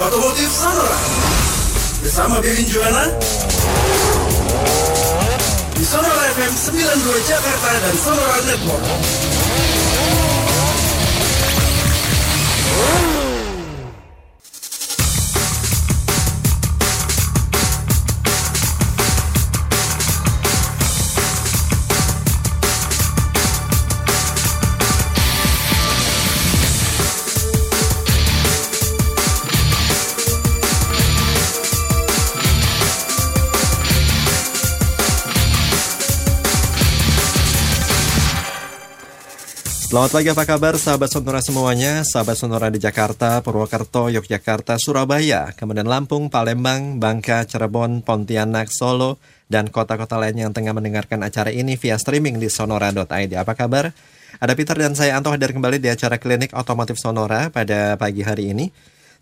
Otomotif Sonora Bersama Bebin Juana. Di Sonora FM 92 Jakarta dan Sonora Network Selamat pagi apa kabar sahabat Sonora semuanya? Sahabat Sonora di Jakarta, Purwokerto, Yogyakarta, Surabaya Kemudian Lampung, Palembang, Bangka, Cirebon, Pontianak, Solo Dan kota-kota lain yang tengah mendengarkan acara ini via streaming di sonora.id Apa kabar? Ada Peter dan saya Anto hadir kembali di acara klinik otomotif Sonora pada pagi hari ini.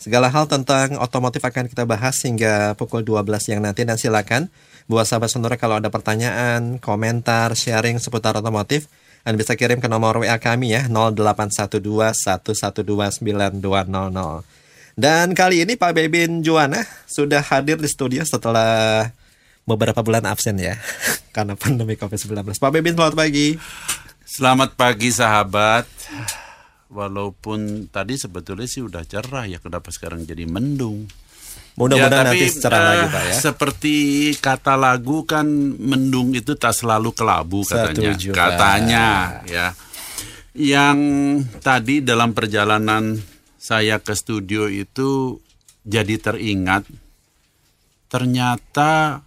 Segala hal tentang otomotif akan kita bahas hingga pukul 12 yang nanti. Dan silakan buat sahabat Sonora kalau ada pertanyaan, komentar, sharing seputar otomotif anda bisa kirim ke nomor WA kami ya 081211292200. Dan kali ini Pak Bebin Juwana sudah hadir di studio setelah beberapa bulan absen ya karena pandemi Covid-19. Pak Bebin selamat pagi. Selamat pagi sahabat. Walaupun tadi sebetulnya sih udah cerah ya kenapa sekarang jadi mendung. Mudah-mudahan Ya, tapi, nanti cerah eh, lagi Pak ya. Seperti kata lagu kan mendung itu tak selalu kelabu katanya. Setuju, Pak. katanya ya. Yang tadi dalam perjalanan saya ke studio itu jadi teringat ternyata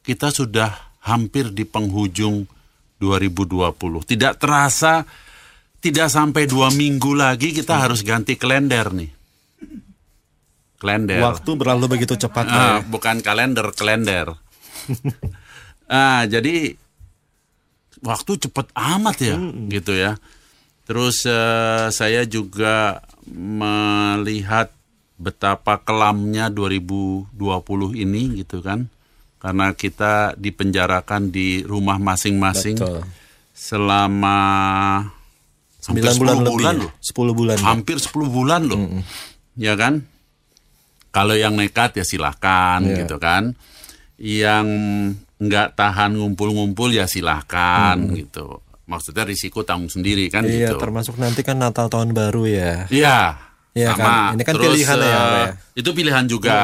kita sudah hampir di penghujung 2020. Tidak terasa tidak sampai dua minggu lagi kita harus ganti kalender nih. Kalender. Waktu berlalu begitu cepat. Ah, ya. bukan kalender, kalender. ah, jadi waktu cepet amat ya, gitu ya. Terus eh, saya juga melihat betapa kelamnya 2020 ini gitu kan. Karena kita dipenjarakan di rumah masing-masing selama hampir 9 bulan 10 lebih. bulan ya? loh Sepuluh bulan. ya? hampir 10 bulan loh. Ya kan? Kalau yang nekat ya silahkan Iya. gitu kan. Yang nggak tahan ngumpul-ngumpul ya silahkan gitu. Maksudnya risiko tanggung sendiri kan Iya, gitu. termasuk nanti kan Natal tahun baru ya. Iya. Iya sama. kan? Ini kan Terus, pilihan ya, eh, ya? Itu pilihan juga.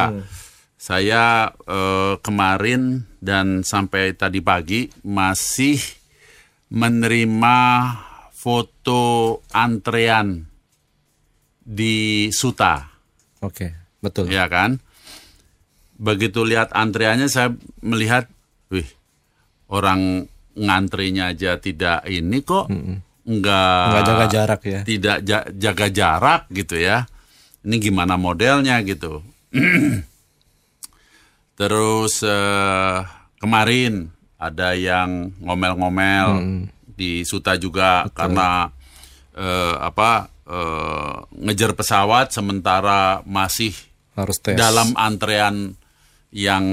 Saya eh, kemarin dan sampai tadi pagi masih menerima foto antrean di Suta. Oke, betul. ya kan? Begitu lihat antreannya saya melihat, wih, orang ngantrinya aja tidak ini kok, enggak Nggak jaga jarak ya. tidak ja- jaga jarak gitu ya. Ini gimana modelnya gitu. Terus eh, kemarin ada yang ngomel-ngomel di Suta juga karena eh, apa eh, ngejar pesawat sementara masih Harus tes. dalam antrean yang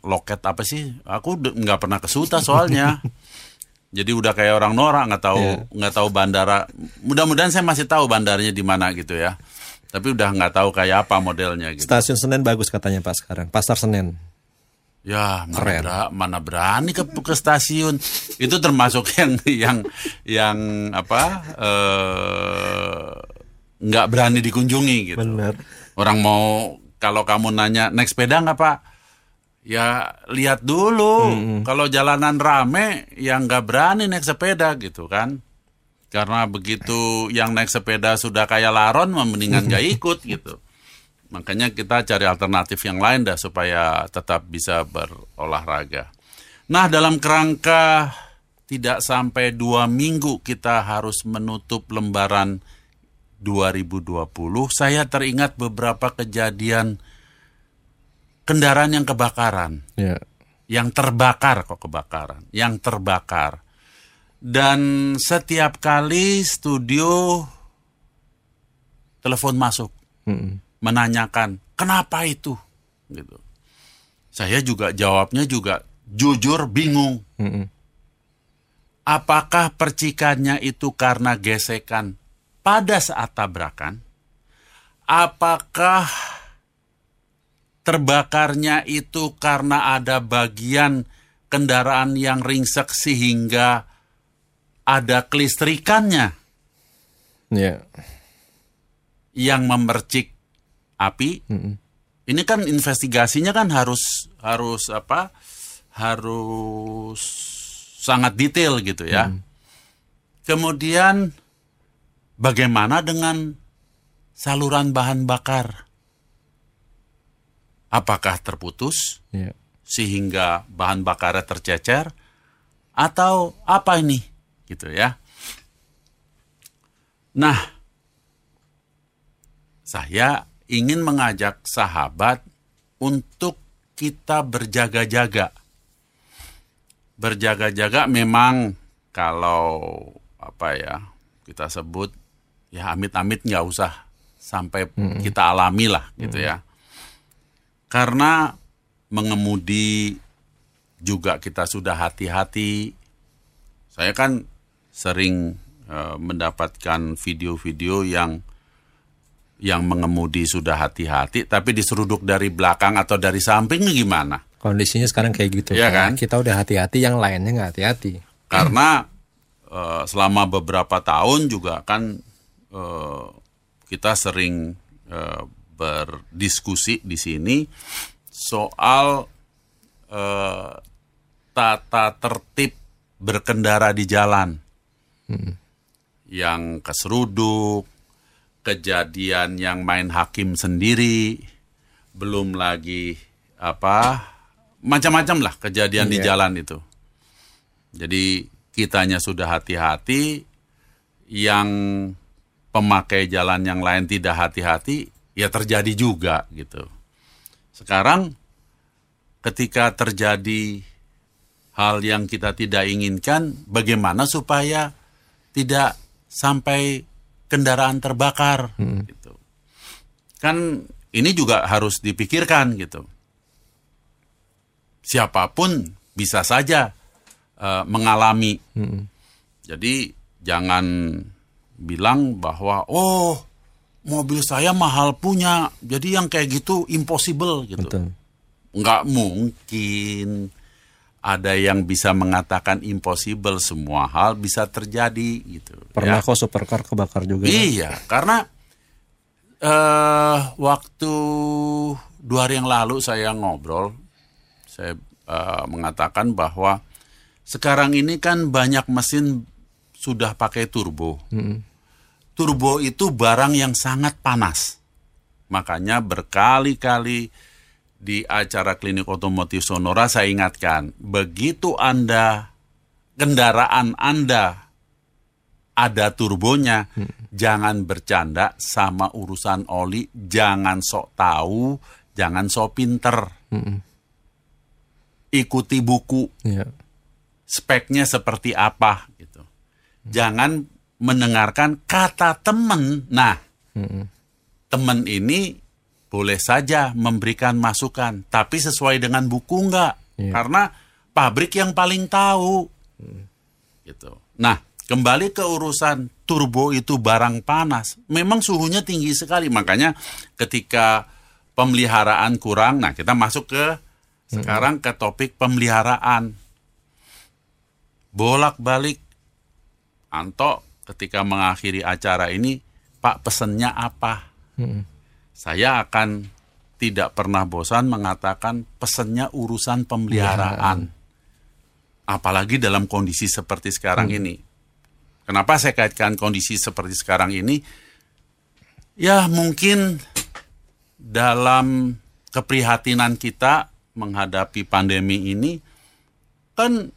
loket apa sih? Aku nggak pernah ke Suta soalnya. Jadi udah kayak orang norak nggak tahu Iya. nggak tahu bandara. Mudah-mudahan saya masih tahu bandaranya di mana gitu ya. Tapi udah nggak tahu kayak apa modelnya gitu. Stasiun Senen bagus katanya Pak sekarang. Pasar Senen. Ya mana, Keren. mana berani ke, ke stasiun. Itu termasuk yang yang yang apa eh, nggak berani dikunjungi gitu. Benar. Orang mau kalau kamu nanya naik sepeda nggak pak? Ya lihat dulu. Kalau jalanan rame, yang nggak berani naik sepeda gitu kan? Karena begitu yang naik sepeda sudah kayak laron, mendingan nggak ikut gitu. Makanya kita cari alternatif yang lain dah supaya tetap bisa berolahraga. Nah dalam kerangka tidak sampai dua minggu kita harus menutup lembaran 2020, saya teringat beberapa kejadian kendaraan yang kebakaran, Ya. yang terbakar kok kebakaran, yang terbakar. Dan setiap kali studio telepon masuk Mm-mm. menanyakan kenapa itu gitu. Saya juga jawabnya juga jujur bingung. Mm-mm. Apakah percikannya itu karena gesekan pada saat tabrakan? Apakah terbakarnya itu karena ada bagian kendaraan yang ringsek sehingga ada kelistrikannya Ya. yang memercik api. Ini kan investigasinya kan harus harus apa? Harus sangat detail gitu ya. Kemudian bagaimana dengan saluran bahan bakar? Apakah terputus Ya. sehingga bahan bakarnya tercecer atau apa ini? Gitu ya. Nah, saya ingin mengajak sahabat untuk kita berjaga-jaga. Berjaga-jaga memang kalau apa ya kita sebut ya amit-amit nggak usah sampai kita alami lah gitu ya. Karena mengemudi juga kita sudah hati-hati. Saya kan sering eh, mendapatkan video-video yang yang mengemudi sudah hati-hati, tapi diseruduk dari belakang atau dari samping gimana? Kondisinya sekarang kayak gitu. Iya Pak. kan? Kita udah hati-hati, yang lainnya nggak hati-hati. Karena eh, selama beberapa tahun juga kan eh, kita sering eh, berdiskusi di sini soal eh, tata tertib berkendara di jalan yang keseruduk, kejadian yang main hakim sendiri, belum lagi apa macam-macam lah kejadian di Iya. jalan itu. Jadi kitanya sudah hati-hati, yang pemakai jalan yang lain tidak hati-hati, ya terjadi juga gitu. Sekarang ketika terjadi hal yang kita tidak inginkan, bagaimana supaya tidak sampai kendaraan terbakar gitu. Kan ini juga harus dipikirkan gitu. Siapa pun bisa saja eh, mengalami. Jadi jangan bilang bahwa oh mobil saya mahal punya, jadi yang kayak gitu impossible gitu. Betul. Nggak mungkin ada yang bisa mengatakan impossible semua hal bisa terjadi gitu. Pernah ya. kok supercar kebakar juga. Iya, karena eh waktu dua hari yang lalu saya ngobrol, saya eh, mengatakan bahwa sekarang ini kan banyak mesin sudah pakai turbo. Turbo itu barang yang sangat panas. Makanya berkali-kali di acara klinik otomotif Sonora saya ingatkan, begitu Anda kendaraan Anda ada turbonya, jangan bercanda sama urusan oli, jangan sok tahu, jangan sok pinter. Ikuti buku, Iya. speknya seperti apa gitu. Jangan mendengarkan kata temen. Nah, temen ini boleh saja memberikan masukan, tapi sesuai dengan buku enggak? Iya. Karena pabrik yang paling tahu. Gitu. Nah, kembali ke urusan turbo itu barang panas. Memang suhunya tinggi sekali, makanya ketika pemeliharaan kurang, nah kita masuk ke sekarang ke topik pemeliharaan. Bolak-balik Anto ketika mengakhiri acara ini, Pak pesennya apa? Saya akan tidak pernah bosan mengatakan pesennya urusan pemeliharaan. Apalagi dalam kondisi seperti sekarang ini. Kenapa saya kaitkan kondisi seperti sekarang ini? Ya mungkin dalam keprihatinan kita menghadapi pandemi ini kan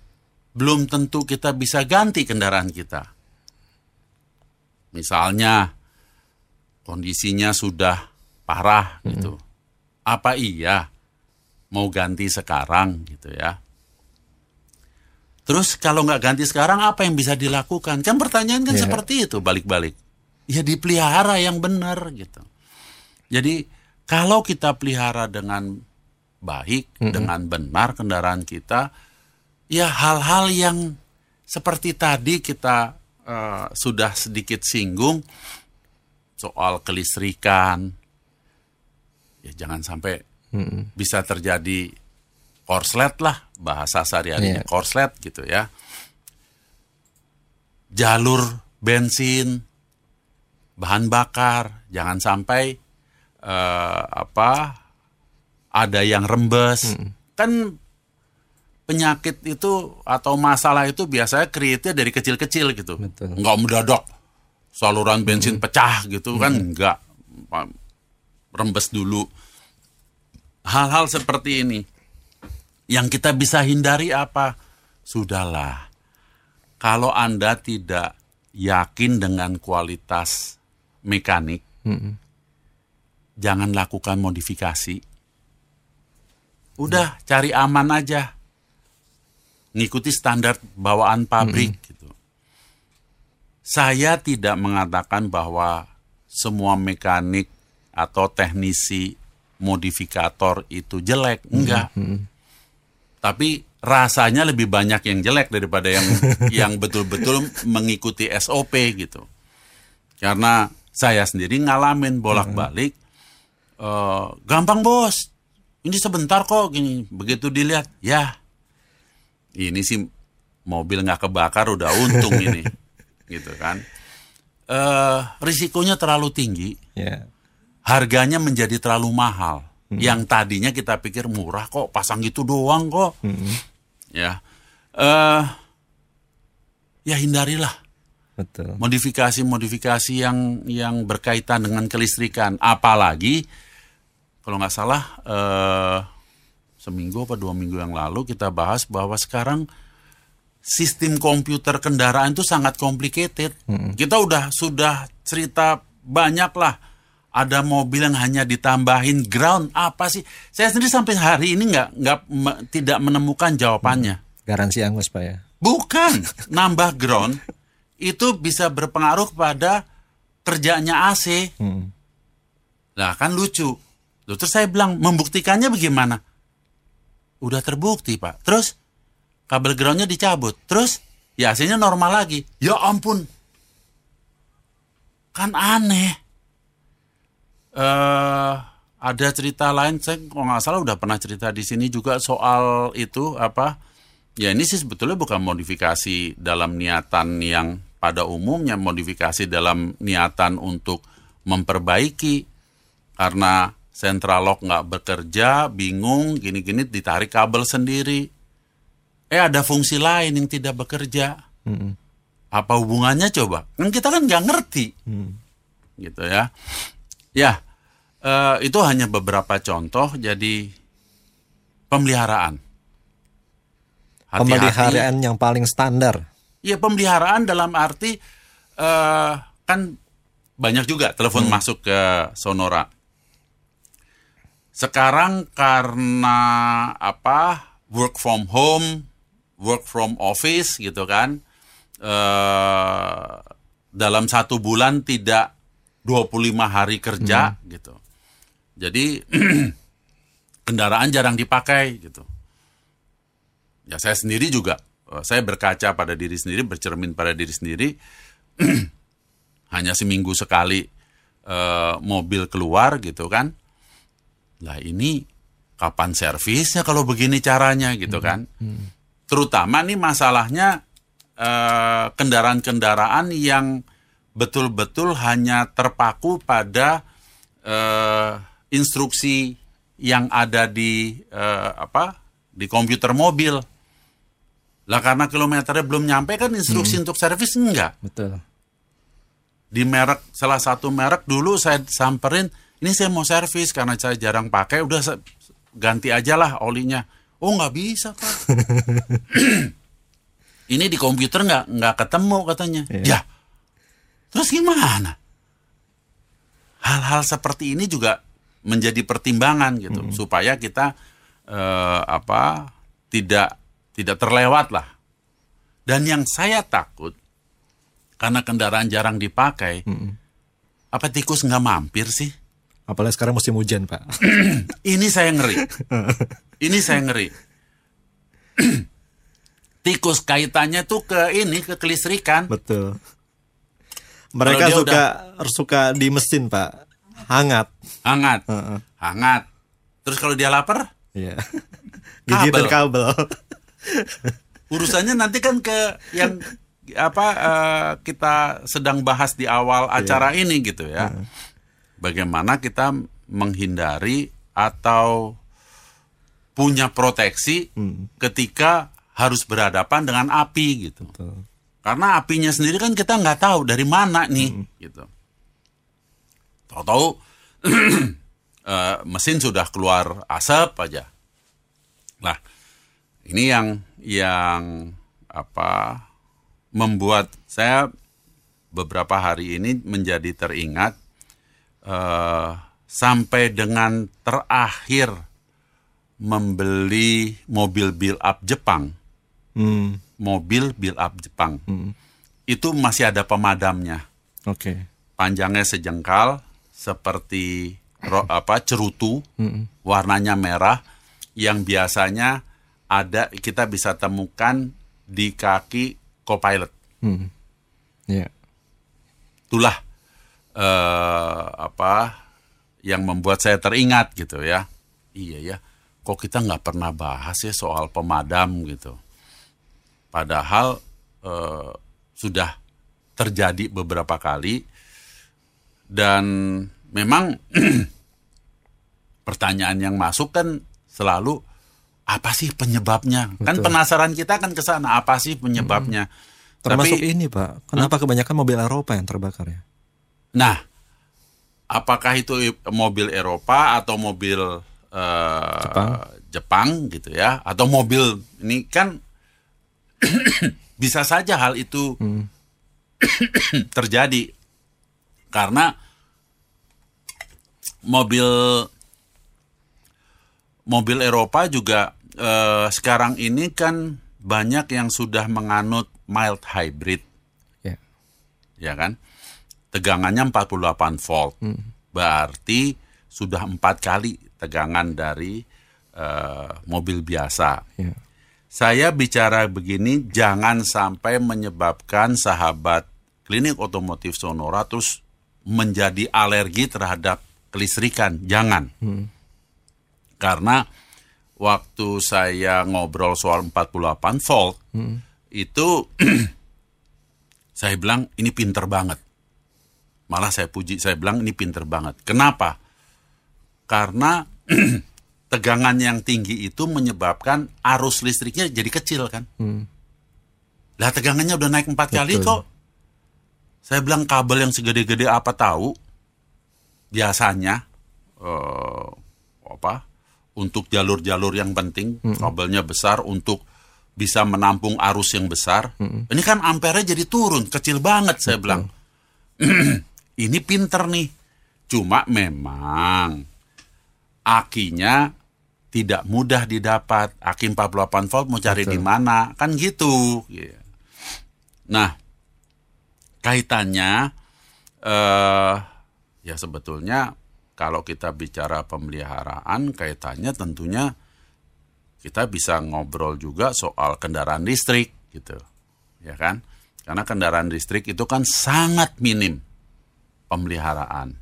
belum tentu kita bisa ganti kendaraan kita. Misalnya kondisinya sudah parah gitu. Apa iya mau ganti sekarang gitu ya? Terus kalau nggak ganti sekarang apa yang bisa dilakukan? Kan pertanyaan kan Iya. seperti itu balik-balik. Ya dipelihara yang benar gitu. Jadi kalau kita pelihara dengan baik, dengan benar kendaraan kita, ya hal-hal yang seperti tadi kita eh, sudah sedikit singgung soal kelistrikan, ya jangan sampai bisa terjadi korslet lah bahasa sehari-harinya Iya. korslet gitu ya. Jalur bensin, bahan bakar, jangan sampai eh, apa ada yang rembes. Kan penyakit itu atau masalah itu biasanya create dari kecil-kecil gitu. Betul. Nggak mendadak saluran bensin pecah gitu kan enggak Pa- rembes dulu. Hal-hal seperti ini yang kita bisa hindari apa? Sudahlah. Kalau Anda tidak yakin dengan kualitas mekanik, jangan lakukan modifikasi. Udah cari aman aja. Ngikuti standar bawaan pabrik gitu. Saya tidak mengatakan bahwa semua mekanik atau teknisi modifikator itu jelek, enggak. Tapi rasanya lebih banyak yang jelek daripada yang yang betul-betul mengikuti SOP gitu. Karena saya sendiri ngalamin bolak-balik eh, gampang bos. Ini sebentar kok gini. Begitu dilihat, ya ini sih mobil nggak kebakar udah untung ini, gitu kan. eh risikonya terlalu tinggi, Ya. harganya menjadi terlalu mahal. Yang tadinya kita pikir murah kok, pasang gitu doang kok. Ya, eh ya hindarilah Betul. modifikasi-modifikasi yang yang berkaitan dengan kelistrikan. Apalagi kalau nggak salah eh, seminggu apa dua minggu yang lalu kita bahas bahwa sekarang sistem komputer kendaraan itu sangat complicated. Kita udah sudah cerita banyak lah. Ada mobil yang hanya ditambahin ground apa sih? Saya sendiri sampai hari ini nggak nggak me- tidak menemukan jawabannya. Garansi angus Pak ya. Bukan, nambah ground itu bisa berpengaruh pada kerjanya AC. Hmm. Lah kan lucu. Loh, terus saya bilang, membuktikannya bagaimana? Udah terbukti, Pak. Terus kabel groundnya dicabut. Terus ya AC-nya normal lagi. Ya ampun. Kan aneh. eh ada cerita lain, saya kalau nggak salah udah pernah cerita di sini juga soal itu apa? Ya ini sih sebetulnya bukan modifikasi dalam niatan yang pada umumnya modifikasi dalam niatan untuk memperbaiki karena central lock nggak bekerja, bingung, gini-gini ditarik kabel sendiri. Eh ada fungsi lain yang tidak bekerja. Apa hubungannya coba? Kan kita kan nggak ngerti, gitu ya. Ya, eh, itu hanya beberapa contoh. Jadi pemeliharaan. Hati-hati. Pemeliharaan yang paling standar. Iya pemeliharaan dalam arti eh, kan banyak juga telepon masuk ke Sonora. Sekarang karena apa work from home, work from office gitu kan, eh, dalam satu bulan tidak 25 hari kerja gitu. Jadi kendaraan jarang dipakai gitu. Ya saya sendiri juga, eh, saya berkaca pada diri sendiri, bercermin pada diri sendiri. hanya seminggu sekali eh, mobil keluar gitu kan. Lah ini kapan servisnya kalau begini caranya gitu kan. Terutama nih masalahnya eh, kendaraan-kendaraan yang betul-betul hanya terpaku pada eh, instruksi yang ada di eh, apa di komputer mobil. Lah karena kilometernya belum nyampe kan instruksi untuk servis enggak Betul. di merek salah satu merek dulu saya samperin ini saya mau servis karena saya jarang pakai udah ganti aja lah olinya. Oh nggak bisa pak. Ini di komputer nggak nggak ketemu katanya. Ya. Terus gimana? Hal-hal seperti ini juga menjadi pertimbangan gitu supaya kita eh, apa tidak tidak terlewat lah. Dan yang saya takut karena kendaraan jarang dipakai, apa tikus nggak mampir sih? Apalagi sekarang musim hujan Pak. Ini saya ngeri. Ini saya ngeri. tikus kaitannya tuh ke ini ke kelistrikan. Betul. Mereka suka suka di mesin Pak. Hangat. Hangat. Heeh. Hangat. Terus kalau dia lapar, Iya. Gigitin kabel. urusannya nanti kan ke yang apa eh, kita sedang bahas di awal acara ini gitu ya. Bagaimana kita menghindari atau punya proteksi ketika harus berhadapan dengan api gitu. Betul. Karena apinya sendiri kan kita nggak tahu dari mana nih gitu. Tahu-tahu eh, mesin sudah keluar asap aja. Lah, ini yang yang apa membuat saya beberapa hari ini menjadi teringat eh, sampai dengan terakhir membeli mobil build up Jepang, Hmm. mobil build up Jepang. Itu masih ada pemadamnya. Oke. Panjangnya sejengkal seperti ro- apa cerutu, warnanya merah yang biasanya ada kita bisa temukan di kaki co-pilot. Hmm. Iya. Itulah eh, apa yang membuat saya teringat gitu ya. Iya ya, kok kita nggak pernah bahas ya soal pemadam gitu. Padahal eh, sudah terjadi beberapa kali dan memang pertanyaan yang masuk kan selalu apa sih penyebabnya? Kan Betul. penasaran kita kan ke sana apa sih penyebabnya? Termasuk Tapi- ini, Pak. Kenapa kebanyakan mobil Eropa yang terbakar ya? Nah, apakah itu mobil Eropa atau mobil eh, Jepang. Jepang gitu ya, atau mobil ini kan bisa saja hal itu terjadi karena mobil mobil Eropa juga eh, sekarang ini kan banyak yang sudah menganut mild hybrid Ya. ya kan? Tegangannya 48 volt. Berarti sudah empat kali tegangan dari eh, mobil biasa. Ya. Saya bicara begini jangan sampai menyebabkan sahabat klinik otomotif Sonora terus menjadi alergi terhadap kelistrikan. Jangan. Karena waktu saya ngobrol soal 48 volt itu saya bilang ini pinter banget. Malah saya puji, saya bilang ini pinter banget. Kenapa? Karena tegangan yang tinggi itu menyebabkan arus listriknya jadi kecil kan. Lah tegangannya udah naik empat kali kok. Saya bilang kabel yang segede-gede apa tahu biasanya eh, apa untuk jalur-jalur yang penting kabelnya besar untuk bisa menampung arus yang besar. Ini kan ampernya jadi turun kecil banget saya bilang. Ini pinter nih. Cuma memang akinya tidak mudah didapat. Aki 48 volt mau cari di mana? Kan gitu. Iya. Nah, kaitannya eh ya sebetulnya kalau kita bicara pemeliharaan kaitannya tentunya kita bisa ngobrol juga soal kendaraan listrik gitu. Ya kan? Karena kendaraan listrik itu kan sangat minim pemeliharaan.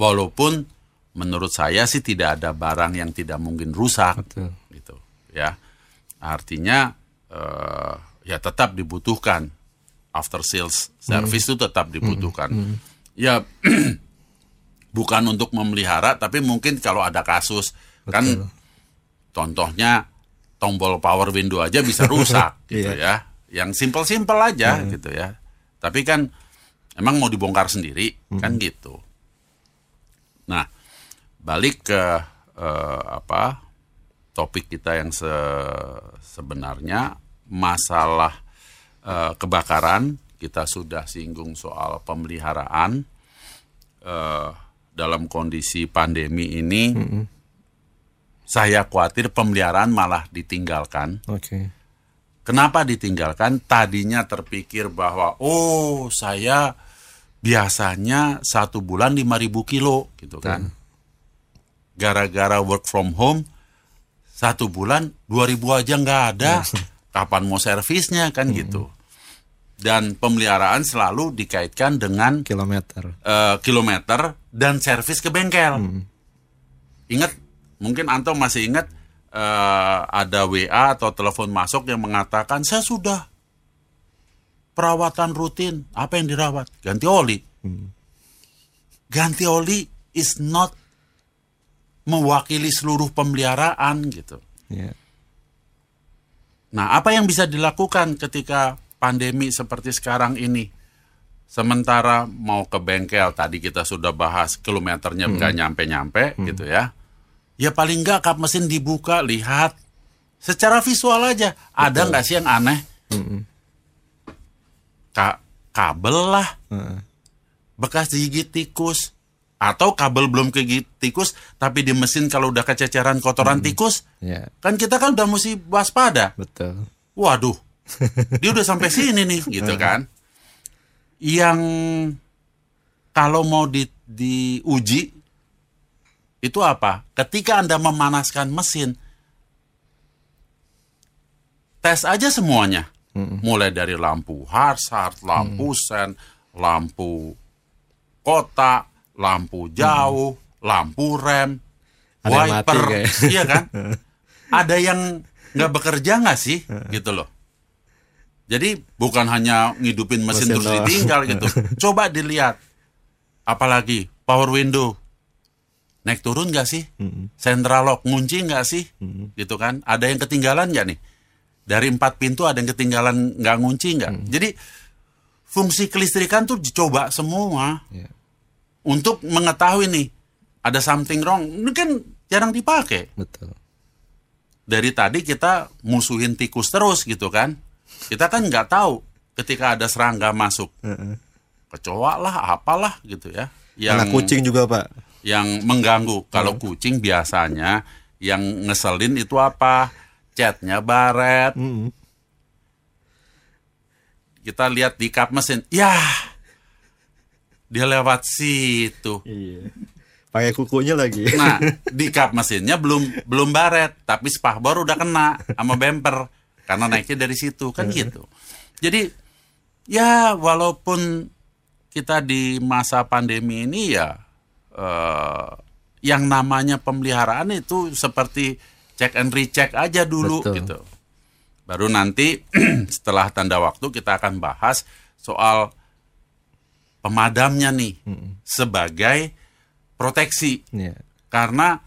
Walaupun menurut saya sih tidak ada barang yang tidak mungkin rusak Betul. gitu ya. Artinya eh, ya tetap dibutuhkan after sales service itu tetap dibutuhkan. Ya bukan untuk memelihara tapi mungkin kalau ada kasus kan Betul. contohnya tombol power window aja bisa rusak gitu Iya. ya. Yang simpel-simpel aja gitu ya. Tapi kan emang mau dibongkar sendiri? Kan gitu. Nah, balik ke eh, apa topik kita yang se- sebenarnya masalah eh, kebakaran. Kita sudah singgung soal pemeliharaan eh, dalam kondisi pandemi ini. Saya khawatir pemeliharaan malah ditinggalkan. Oke. Kenapa ditinggalkan? Tadinya terpikir bahwa oh saya biasanya satu bulan 5000 kilo gitu kan. Gara-gara work from home satu bulan 2000 aja nggak ada. Kapan mau servisnya kan gitu. Dan pemeliharaan selalu dikaitkan dengan Kilometer. eh, kilometer dan servis ke bengkel. Ingat mungkin Anto masih ingat eh, ada WA atau telepon masuk yang mengatakan saya sudah perawatan rutin. Apa yang dirawat? Ganti oli. Ganti oli is not mewakili seluruh pemeliharaan gitu. Ya. Nah, apa yang bisa dilakukan ketika pandemi seperti sekarang ini? Sementara mau ke bengkel, tadi kita sudah bahas kilometernya nggak nyampe-nyampe gitu ya. Ya paling nggak kap mesin dibuka, lihat. Secara visual aja, ada nggak sih yang aneh? Ka- kabel lah, bekas digigit tikus. Atau kabel belum kegigit tikus, tapi di mesin kalau udah kececeran kotoran tikus, Ya, kan kita kan udah mesti waspada. betul. Waduh, dia udah sampai sini nih, gitu kan? Yang kalau mau di, diuji itu apa? Ketika anda memanaskan mesin, tes aja semuanya, mulai dari lampu Harzard, lampu sen, lampu kotak, lampu jauh, lampu rem, Ada wiper, iya kan? Ada yang nggak bekerja nggak sih, gitu loh. Jadi bukan hanya ngidupin mesin, Mesin terus ditinggal gitu. Coba dilihat, apalagi power window, naik turun nggak sih? Central lock ngunci nggak sih? Gitu kan? Ada yang ketinggalan nggak nih? Dari empat pintu ada yang ketinggalan nggak ngunci nggak? Jadi fungsi kelistrikan tuh dicoba semua Ya. untuk mengetahui nih ada something wrong. Ini kan jarang dipakai. Betul. Dari tadi kita musuhin tikus terus gitu kan? Kita kan nggak tahu ketika ada serangga masuk, kecoa lah, apalah gitu ya. Yang Anak kucing juga, Pak. Yang mengganggu. Kalau kucing biasanya yang ngeselin itu apa? Catnya baret. Mm. Kita lihat di kap mesin, ya dia lewat situ. Iya. Pakai kukunya lagi. Nah, di kap mesinnya belum belum baret, tapi spakbor udah kena sama bumper karena naiknya dari situ kan gitu. Jadi ya walaupun kita di masa pandemi ini ya eh, yang namanya pemeliharaan itu seperti check and recheck aja dulu Betul. gitu. Baru nanti setelah tanda waktu kita akan bahas soal pemadamnya nih sebagai proteksi Iya. karena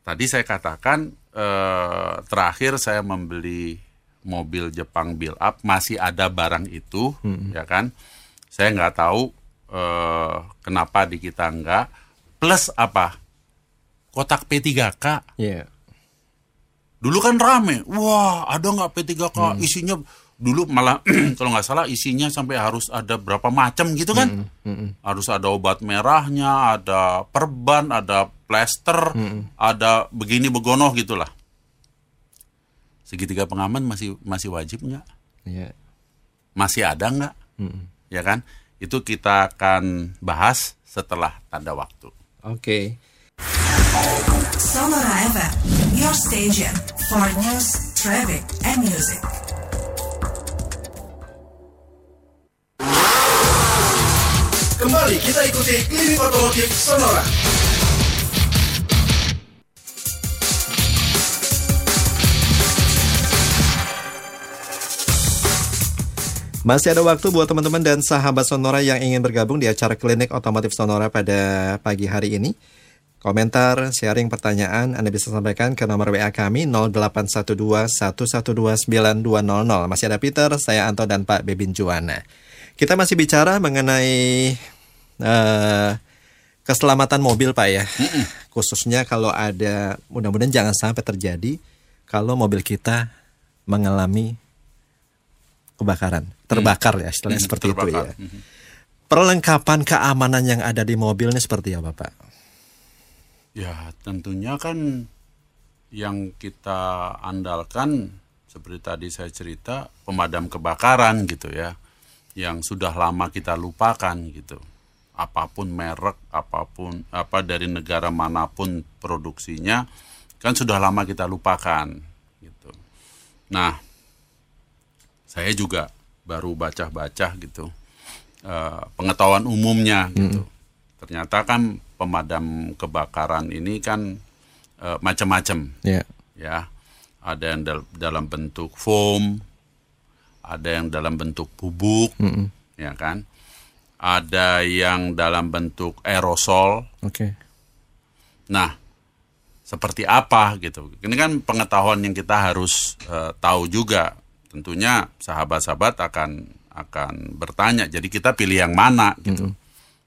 tadi saya katakan eh, terakhir saya membeli mobil Jepang build up masih ada barang itu ya kan saya nggak tahu eh, kenapa di kita enggak? Plus apa? Kotak P3K Iya. dulu kan rame. Wah ada nggak P3K isinya dulu malah kalau nggak salah isinya sampai harus ada berapa macam gitu kan? Harus ada obat merahnya ada perban ada plester ada begini begono gitulah. Segitiga pengaman masih masih wajib nggak? Iya. masih ada nggak? Ya kan itu kita akan bahas setelah tanda waktu Oke. Sonora FM, your station for news, traffic, and music. Kembali kita ikuti klinik otomotif Sonora. Masih ada waktu buat teman-teman dan sahabat Sonora yang ingin bergabung di acara klinik otomotif Sonora pada pagi hari ini. Komentar, sharing pertanyaan Anda bisa sampaikan ke nomor WA kami 0812-112-9200. Masih ada Peter, saya Anto dan Pak Bebin Juwana. Kita masih bicara mengenai eh, keselamatan mobil Pak ya. Khususnya kalau ada, mudah-mudahan jangan sampai terjadi kalau mobil kita mengalami kebakaran, terbakar ya istilahnya Hmm, seperti itu terbakar. ya. Perlengkapan keamanan yang ada di mobil ini seperti apa Pak? Ya tentunya kan yang kita andalkan seperti tadi saya cerita pemadam kebakaran gitu ya yang sudah lama kita lupakan gitu apa pun merek apa pun apa dari negara mana pun produksinya kan sudah lama kita lupakan gitu nah saya juga baru baca-baca gitu eh, pengetahuan umumnya gitu. Ternyata kan pemadam kebakaran ini kan eh, macam-macam. Ya. ya ada yang dal- dalam bentuk foam ada yang dalam bentuk bubuk ya kan? Ada yang dalam bentuk aerosol. Oke. nah seperti apa gitu? Ini kan pengetahuan yang kita harus eh, tahu juga tentunya sahabat-sahabat akan akan bertanya jadi kita pilih yang mana? gitu.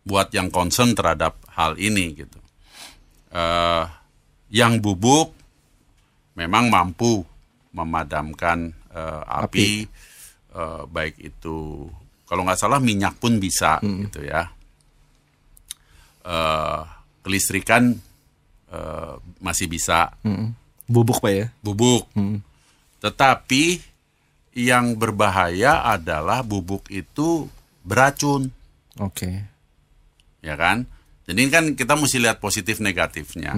Buat yang concern terhadap hal ini gitu. Eh, yang bubuk memang mampu memadamkan eh, api, eh, baik itu kalau nggak salah minyak pun bisa gitu ya. Eh, kelistrikan eh, masih bisa. Mm-mm. Bubuk Pak ya? bubuk, tetapi yang berbahaya adalah bubuk itu beracun, Oke. ya kan? Jadi kan kita mesti lihat positif negatifnya.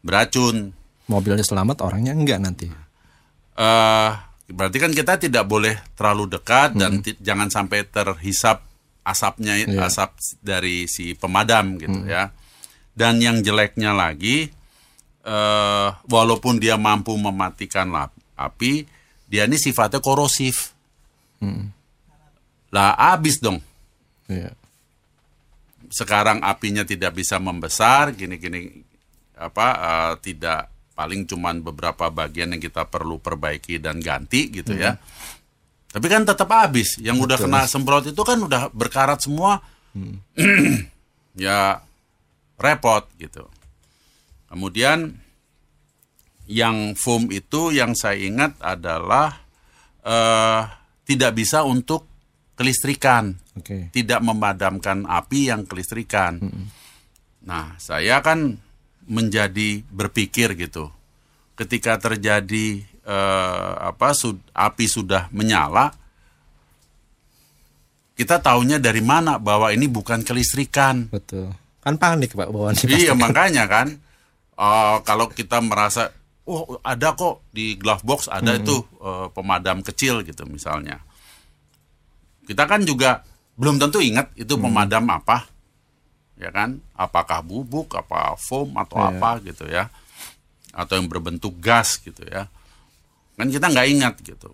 Beracun, Mobilnya selamat, orangnya enggak nanti. eh berarti kan kita tidak boleh terlalu dekat dan ti- jangan sampai terhisap asapnya Iya. asap dari si pemadam gitu ya. Dan yang jeleknya lagi eh walaupun dia mampu mematikan api, dia ini sifatnya korosif. Lah habis dong. Iya. Sekarang apinya tidak bisa membesar, gini-gini apa eh, tidak paling cuman beberapa bagian yang kita perlu perbaiki dan ganti gitu ya. Tapi kan tetap habis. Yang udah kena semprot itu kan udah berkarat semua. ya repot gitu. Kemudian yang foam itu yang saya ingat adalah eh tidak bisa untuk kelistrikan Oke. tidak memadamkan api yang kelistrikan. Nah, saya kan menjadi berpikir gitu. Ketika terjadi eh, apa sud- api sudah menyala, kita taunya dari mana bahwa ini bukan kelistrikan. Betul. Kan panik Pak bawaan Iya makanya kan eh, kalau kita merasa oh ada kok di glove box ada itu eh, pemadam kecil gitu misalnya. Kita kan juga belum tentu ingat itu pemadam apa. Ya kan? Apakah bubuk, apa foam atau Iya. apa gitu ya. Atau yang berbentuk gas gitu ya. Kan kita nggak ingat gitu.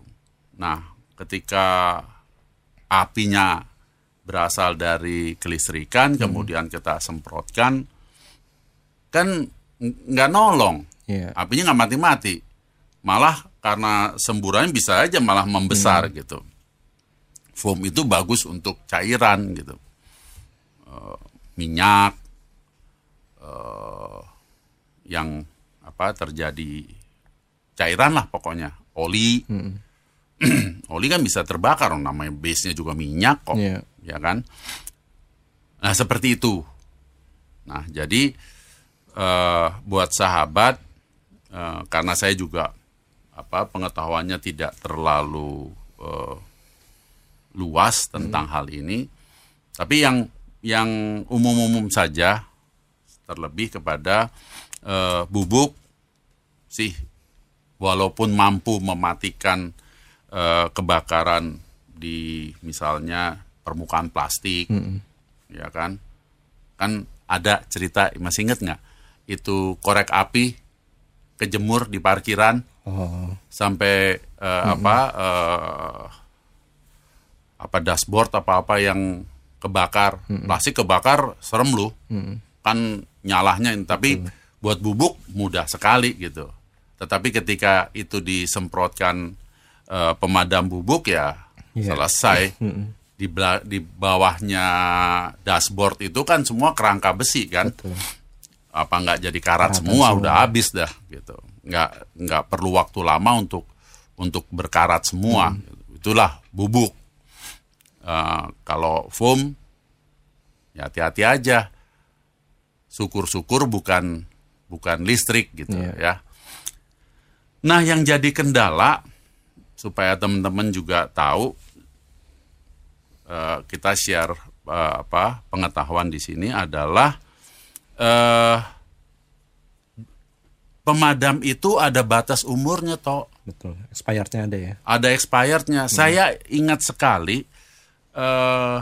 Nah, ketika apinya berasal dari kelistrikan, kemudian kita semprotkan, kan ng- nggak nolong. Iya. Apinya nggak mati-mati. Malah karena semburannya bisa aja malah membesar gitu. Foam itu bagus untuk cairan gitu. Eh, minyak, eh, yang apa terjadi cairan lah pokoknya. Oli, oli kan bisa terbakar, namanya base-nya juga minyak kok Iya. ya kan? Nah seperti itu. Nah jadi eh, buat sahabat eh, karena saya juga apa pengetahuannya tidak terlalu eh, luas tentang hal ini, tapi yang yang umum-umum saja terlebih kepada eh, bubuk sih walaupun mampu mematikan eh, kebakaran di misalnya permukaan plastik ya kan? Kan ada cerita masih inget nggak? Itu korek api kejemur di parkiran Oh. sampai eh, apa eh, apa dashboard apa apa yang kebakar. Plastik kebakar serem lu. Kan nyalahnya tapi buat bubuk mudah sekali gitu. Tetapi ketika itu disemprotkan eh, pemadam bubuk ya Iya. selesai. Di bela- di bawahnya dashboard itu kan semua kerangka besi kan. Betul. Apa nggak jadi karat Karatan semua, semua. udah habis dah gitu. Nggak nggak perlu waktu lama untuk untuk berkarat semua. Itulah bubuk. Eh, kalau foam ya hati-hati aja. Syukur-syukur bukan bukan listrik gitu Iya. ya. Nah yang jadi kendala supaya teman-teman juga tahu eh, kita share eh, apa pengetahuan di sini adalah eh pemadam itu ada batas umurnya toh Betul. Expirednya ada ya. ada expirednya saya ingat sekali eh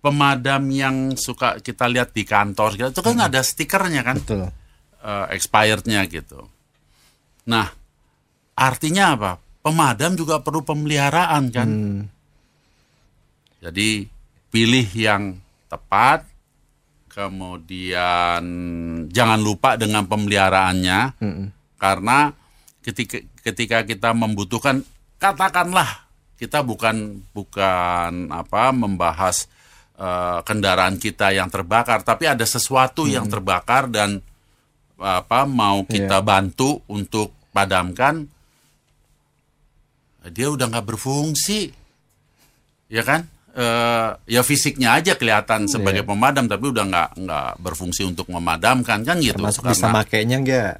pemadam yang suka kita lihat di kantor gitu, itu kan ada stikernya kan Betul. eh, expirednya gitu. Nah, artinya apa? Pemadam juga perlu pemeliharaan kan. Jadi pilih yang tepat, kemudian jangan lupa dengan pemeliharaannya, karena ketika ketika kita membutuhkan, katakanlah kita bukan bukan apa membahas eh, kendaraan kita yang terbakar, tapi ada sesuatu yang terbakar dan apa mau kita bantu untuk padamkan, dia udah nggak berfungsi, ya kan? Eh, ya fisiknya aja kelihatan sebagai pemadam, tapi udah nggak nggak berfungsi untuk memadamkan kan gitu. Termasuk bisa Karena- makainya enggak?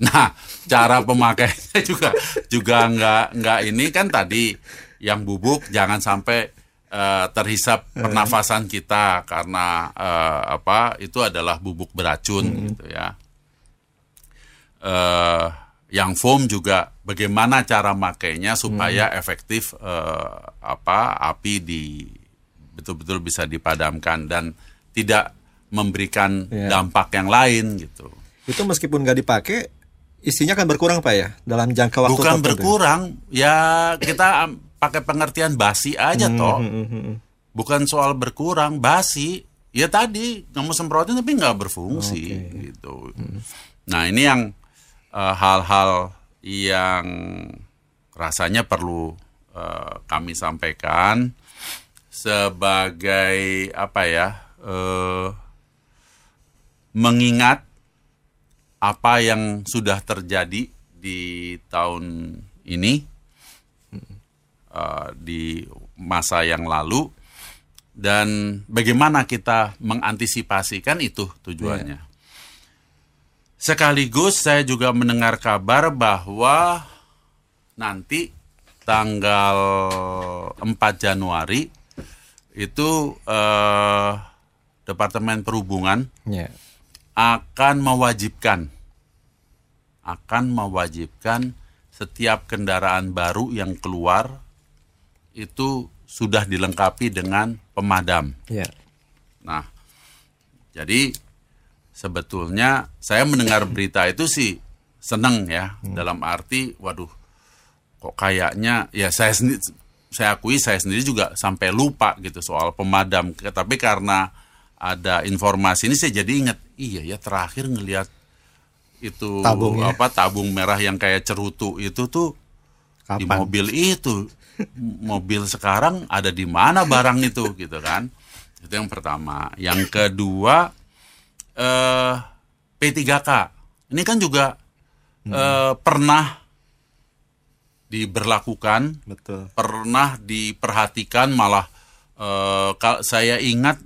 Nah, cara pemakaiannya juga juga nggak nggak ini kan tadi yang bubuk jangan sampai eh, terhisap pernafasan kita karena eh, apa itu adalah bubuk beracun gitu ya. Eh, yang foam juga bagaimana cara makainya supaya efektif eh, apa api di betul-betul bisa dipadamkan dan tidak memberikan Iya. dampak yang lain gitu. Itu meskipun nggak dipakai, isinya akan berkurang Pak ya dalam jangka waktu Bukan tertentu. berkurang, ya kita pakai pengertian basi aja Hmm, toh. Bukan soal berkurang, basi. Ya tadi kamu semprotin tapi nggak berfungsi gitu. Nah ini yang eh, hal-hal yang rasanya perlu eh, kami sampaikan sebagai apa ya eh, mengingat apa yang sudah terjadi di tahun ini eh, di masa yang lalu dan bagaimana kita mengantisipasikan itu tujuannya. Sekaligus saya juga mendengar kabar bahwa nanti tanggal 4 Januari itu eh, Departemen Perhubungan Ya. akan mewajibkan akan mewajibkan setiap kendaraan baru yang keluar itu sudah dilengkapi dengan pemadam. Ya. Nah, jadi sebetulnya saya mendengar berita itu sih seneng ya dalam arti waduh kok kayaknya ya saya sendiri saya akui saya sendiri juga sampai lupa gitu soal pemadam. Tapi karena ada informasi ini saya jadi ingat iya ya terakhir ngelihat itu Tabung ya. apa tabung merah yang kayak cerutu itu tuh di Kapan? mobil itu. Mobil sekarang ada di mana barang itu gitu kan. Itu yang pertama. Yang kedua eh P3K ini kan juga eh, pernah diberlakukan Betul. pernah diperhatikan malah kal- saya ingat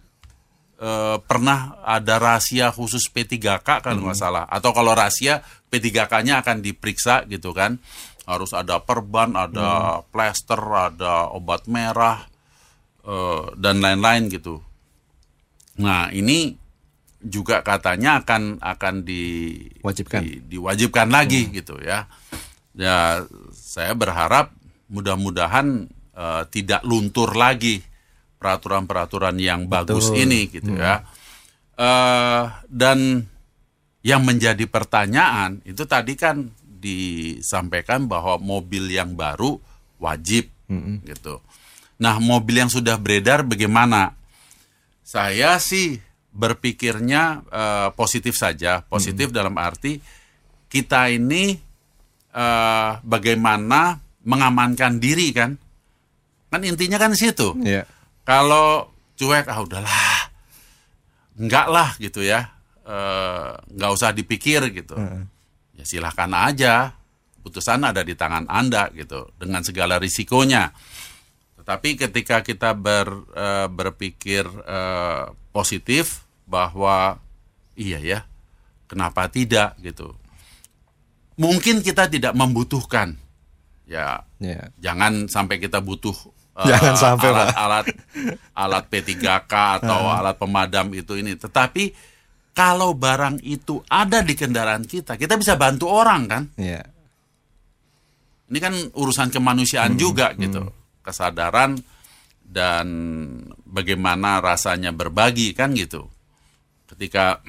eh, pernah ada rahasia khusus P3K kalau nggak salah. Atau kalau rahasia P3K-nya akan diperiksa gitu kan. Harus ada perban ada plester ada obat merah eh, dan lain-lain gitu. Nah ini juga katanya akan akan di Wajibkan. di- diwajibkan lagi gitu ya. Ya saya berharap mudah-mudahan eh, tidak luntur lagi peraturan-peraturan yang bagus Betul. ini gitu ya. Eh, dan yang menjadi pertanyaan itu tadi kan disampaikan bahwa mobil yang baru wajib gitu. Nah mobil yang sudah beredar bagaimana? Saya sih berpikirnya eh, positif saja. Positif dalam arti kita ini eh, bagaimana mengamankan diri kan? Kan intinya kan situ. Ya. kalau cuek ah udahlah. Enggak lah gitu ya. Eh, nggak usah dipikir gitu. Ya silahkan aja. Putusan ada di tangan anda gitu dengan segala risikonya. Tetapi ketika kita ber, eh, berpikir eh, positif bahwa iya ya. Kenapa tidak? Gitu mungkin kita tidak membutuhkan. Ya Ya. jangan sampai kita butuh Jangan sampai, alat, alat alat P3K atau alat pemadam itu ini. Tetapi kalau barang itu ada di kendaraan kita kita bisa bantu orang kan? Ya. ini kan urusan kemanusiaan juga gitu. Kesadaran dan bagaimana rasanya berbagi kan gitu. Ketika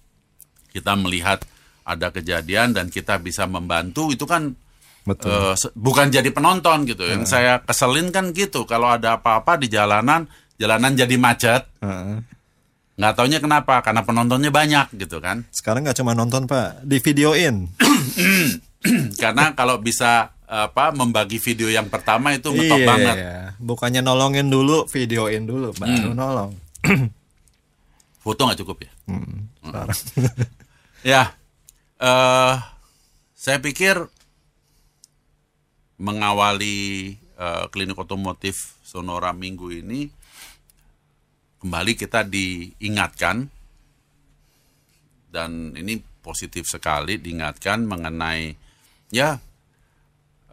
kita melihat ada kejadian dan kita bisa membantu itu kan Betul. se- bukan jadi penonton gitu. Yang saya keselin kan gitu kalau ada apa-apa di jalanan, jalanan jadi macet, Heeh. nggak taunya kenapa karena penontonnya banyak gitu kan. Sekarang nggak cuma nonton pak, di videoin. karena kalau bisa apa membagi video yang pertama itu ngetop banget. Iya. Bukannya nolongin dulu, videoin dulu, baru nolong. Foto nggak cukup ya? Sekarang. Ya, eh saya pikir mengawali eh, klinik otomotif Sonora minggu ini kembali kita diingatkan dan ini positif sekali diingatkan mengenai ya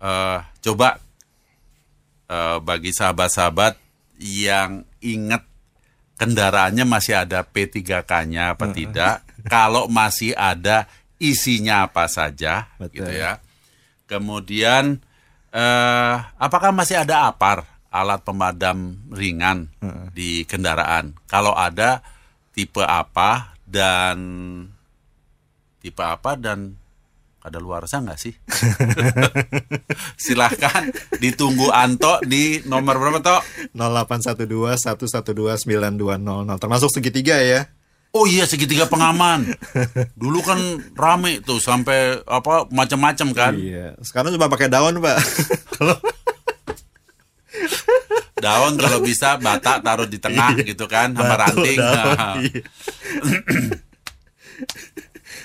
eh, coba eh, bagi sahabat-sahabat yang ingat kendaraannya masih ada P3K-nya apa tidak kalau masih ada isinya apa saja Betul. gitu ya kemudian eh, apakah masih ada apar alat pemadam ringan di kendaraan kalau ada tipe apa dan tipe apa dan ada luar nggak sih silahkan ditunggu Anto di nomor berapa Tok? 0812 112 9200 termasuk segitiga ya. Oh iya segitiga pengaman. Dulu kan rame tuh sampai apa macam-macam kan. Iya. Sekarang cuma pakai daun pak. Kalau Daun kalau bisa bata taruh di tengah gitu kan sama Batu, ranting. daun, iya.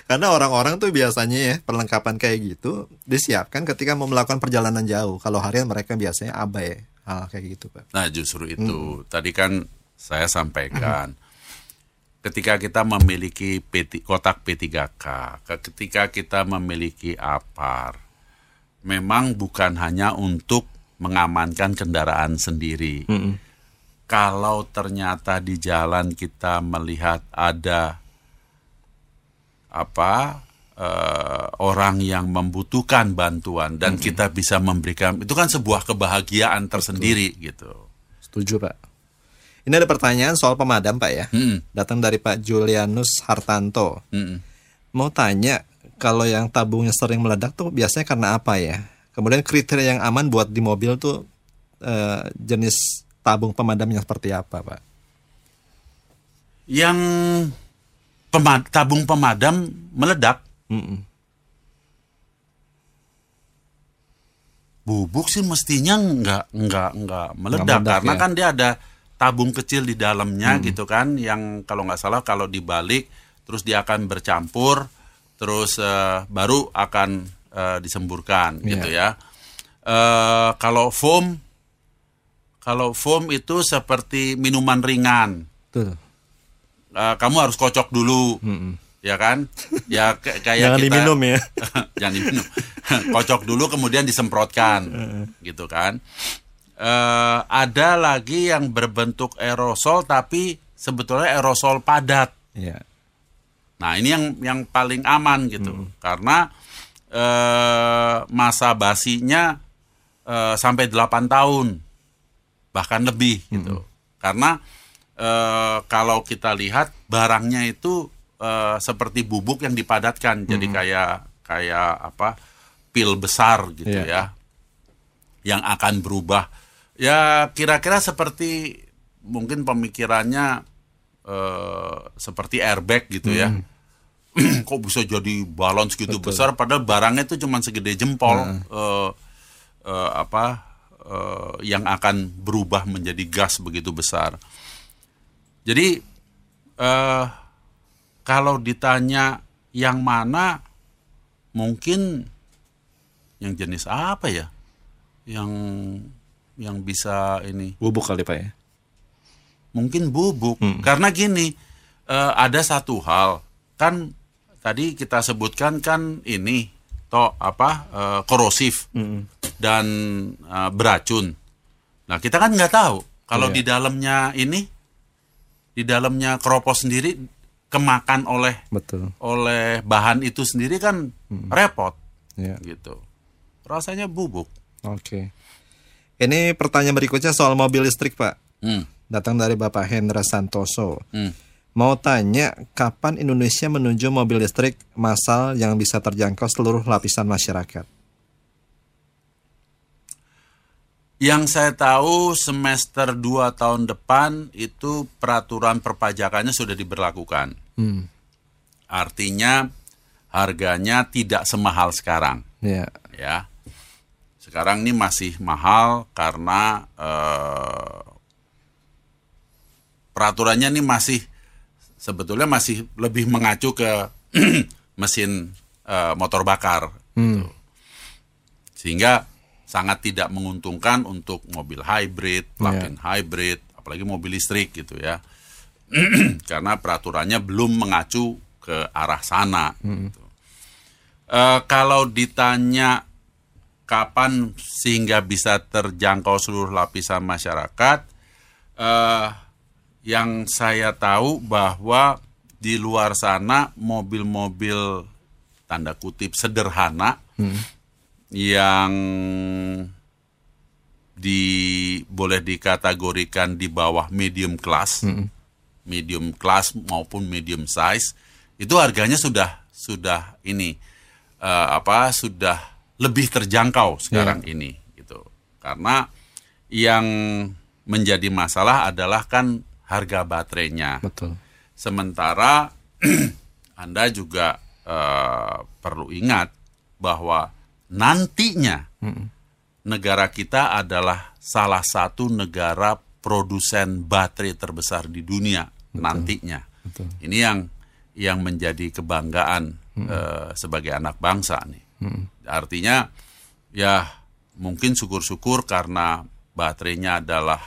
Karena orang-orang tuh biasanya ya perlengkapan kayak gitu disiapkan ketika mau melakukan perjalanan jauh. Kalau harian mereka biasanya abai hal kayak gitu pak. Nah justru itu tadi kan saya sampaikan ketika kita memiliki P, kotak P3K, ke- ketika kita memiliki APAR, memang bukan hanya untuk mengamankan kendaraan sendiri. Kalau ternyata di jalan kita melihat ada apa eh, orang yang membutuhkan bantuan dan kita bisa memberikan itu kan sebuah kebahagiaan tersendiri gitu. Setuju pak. Ini ada pertanyaan soal pemadam pak ya. Mm-mm. Datang dari Pak Julianus Hartanto. Mm-mm. Mau tanya kalau yang tabungnya sering meledak tuh biasanya karena apa ya? Kemudian kriteria yang aman buat di mobil tuh eh, jenis tabung pemadamnya seperti apa pak? Yang pema- tabung pemadam meledak, Mm-mm. bubuk sih mestinya nggak nggak nggak meledak meledak, karena ya. kan dia ada tabung kecil di dalamnya gitu kan yang kalau nggak salah kalau dibalik terus dia akan bercampur terus eh, baru akan eh, disemburkan gitu ya. Eh, kalau foam kalau foam itu seperti minuman ringan. Eh, kamu harus kocok dulu. Ya kan? Ya kayak Jangan kita diminum ya. Jangan diminum. Kocok dulu kemudian disemprotkan. gitu kan. Eh, ada lagi yang berbentuk aerosol tapi sebetulnya aerosol padat. Iya. Nah, ini yang yang paling aman gitu. Karena eh, masa basinya eh, sampai 8 tahun. Bahkan lebih gitu. Karena eh, kalau kita lihat barangnya itu eh, seperti bubuk yang dipadatkan. Jadi kayak kayak apa? pil besar gitu Iya. ya. Yang akan berubah. Ya kira-kira seperti mungkin pemikirannya eh, seperti airbag gitu ya. Kok bisa jadi balon segitu besar padahal barangnya itu cuma segede jempol eh, eh, apa eh, yang akan berubah menjadi gas begitu besar. Jadi eh kalau ditanya yang mana mungkin yang jenis apa ya? Yang yang bisa ini. Bubuk kali pak ya. mungkin bubuk. Karena gini eh, ada satu hal. Kan tadi kita sebutkan kan ini toh apa eh, korosif dan eh, beracun. Nah kita kan nggak tahu. Kalau Iya. di dalamnya ini di dalamnya keropos sendiri kemakan oleh Betul. oleh bahan itu sendiri kan repot. Iya. gitu. Rasanya bubuk. Oke. Ini pertanyaan berikutnya soal mobil listrik pak. hmm, Datang dari Bapak Hendra Santoso. hmm. Mau tanya, kapan Indonesia menuju mobil listrik massal yang bisa terjangkau seluruh lapisan masyarakat? Yang saya tahu semester 2 tahun depan itu peraturan perpajakannya sudah diberlakukan. Artinya harganya tidak semahal sekarang. Ya, ya. Sekarang ini masih mahal karena eh, peraturannya ini masih sebetulnya masih lebih mengacu ke mesin eh, motor bakar. gitu. Sehingga sangat tidak menguntungkan untuk mobil hybrid, plug-in hybrid, apalagi mobil listrik gitu ya. karena peraturannya belum mengacu ke arah sana. gitu. Eh, kalau ditanya kapan sehingga bisa terjangkau seluruh lapisan masyarakat, eh, yang saya tahu bahwa di luar sana mobil-mobil tanda kutip sederhana yang di boleh dikategorikan di bawah medium class, medium class maupun medium size itu harganya sudah sudah ini eh, apa sudah lebih terjangkau sekarang ini gitu. Karena yang menjadi masalah adalah kan harga baterainya. Betul. Sementara Anda juga eh, perlu ingat bahwa nantinya negara kita adalah salah satu negara produsen baterai terbesar di dunia nantinya. Ini yang yang menjadi kebanggaan eh, sebagai anak bangsa nih. Artinya ya mungkin syukur-syukur karena baterainya adalah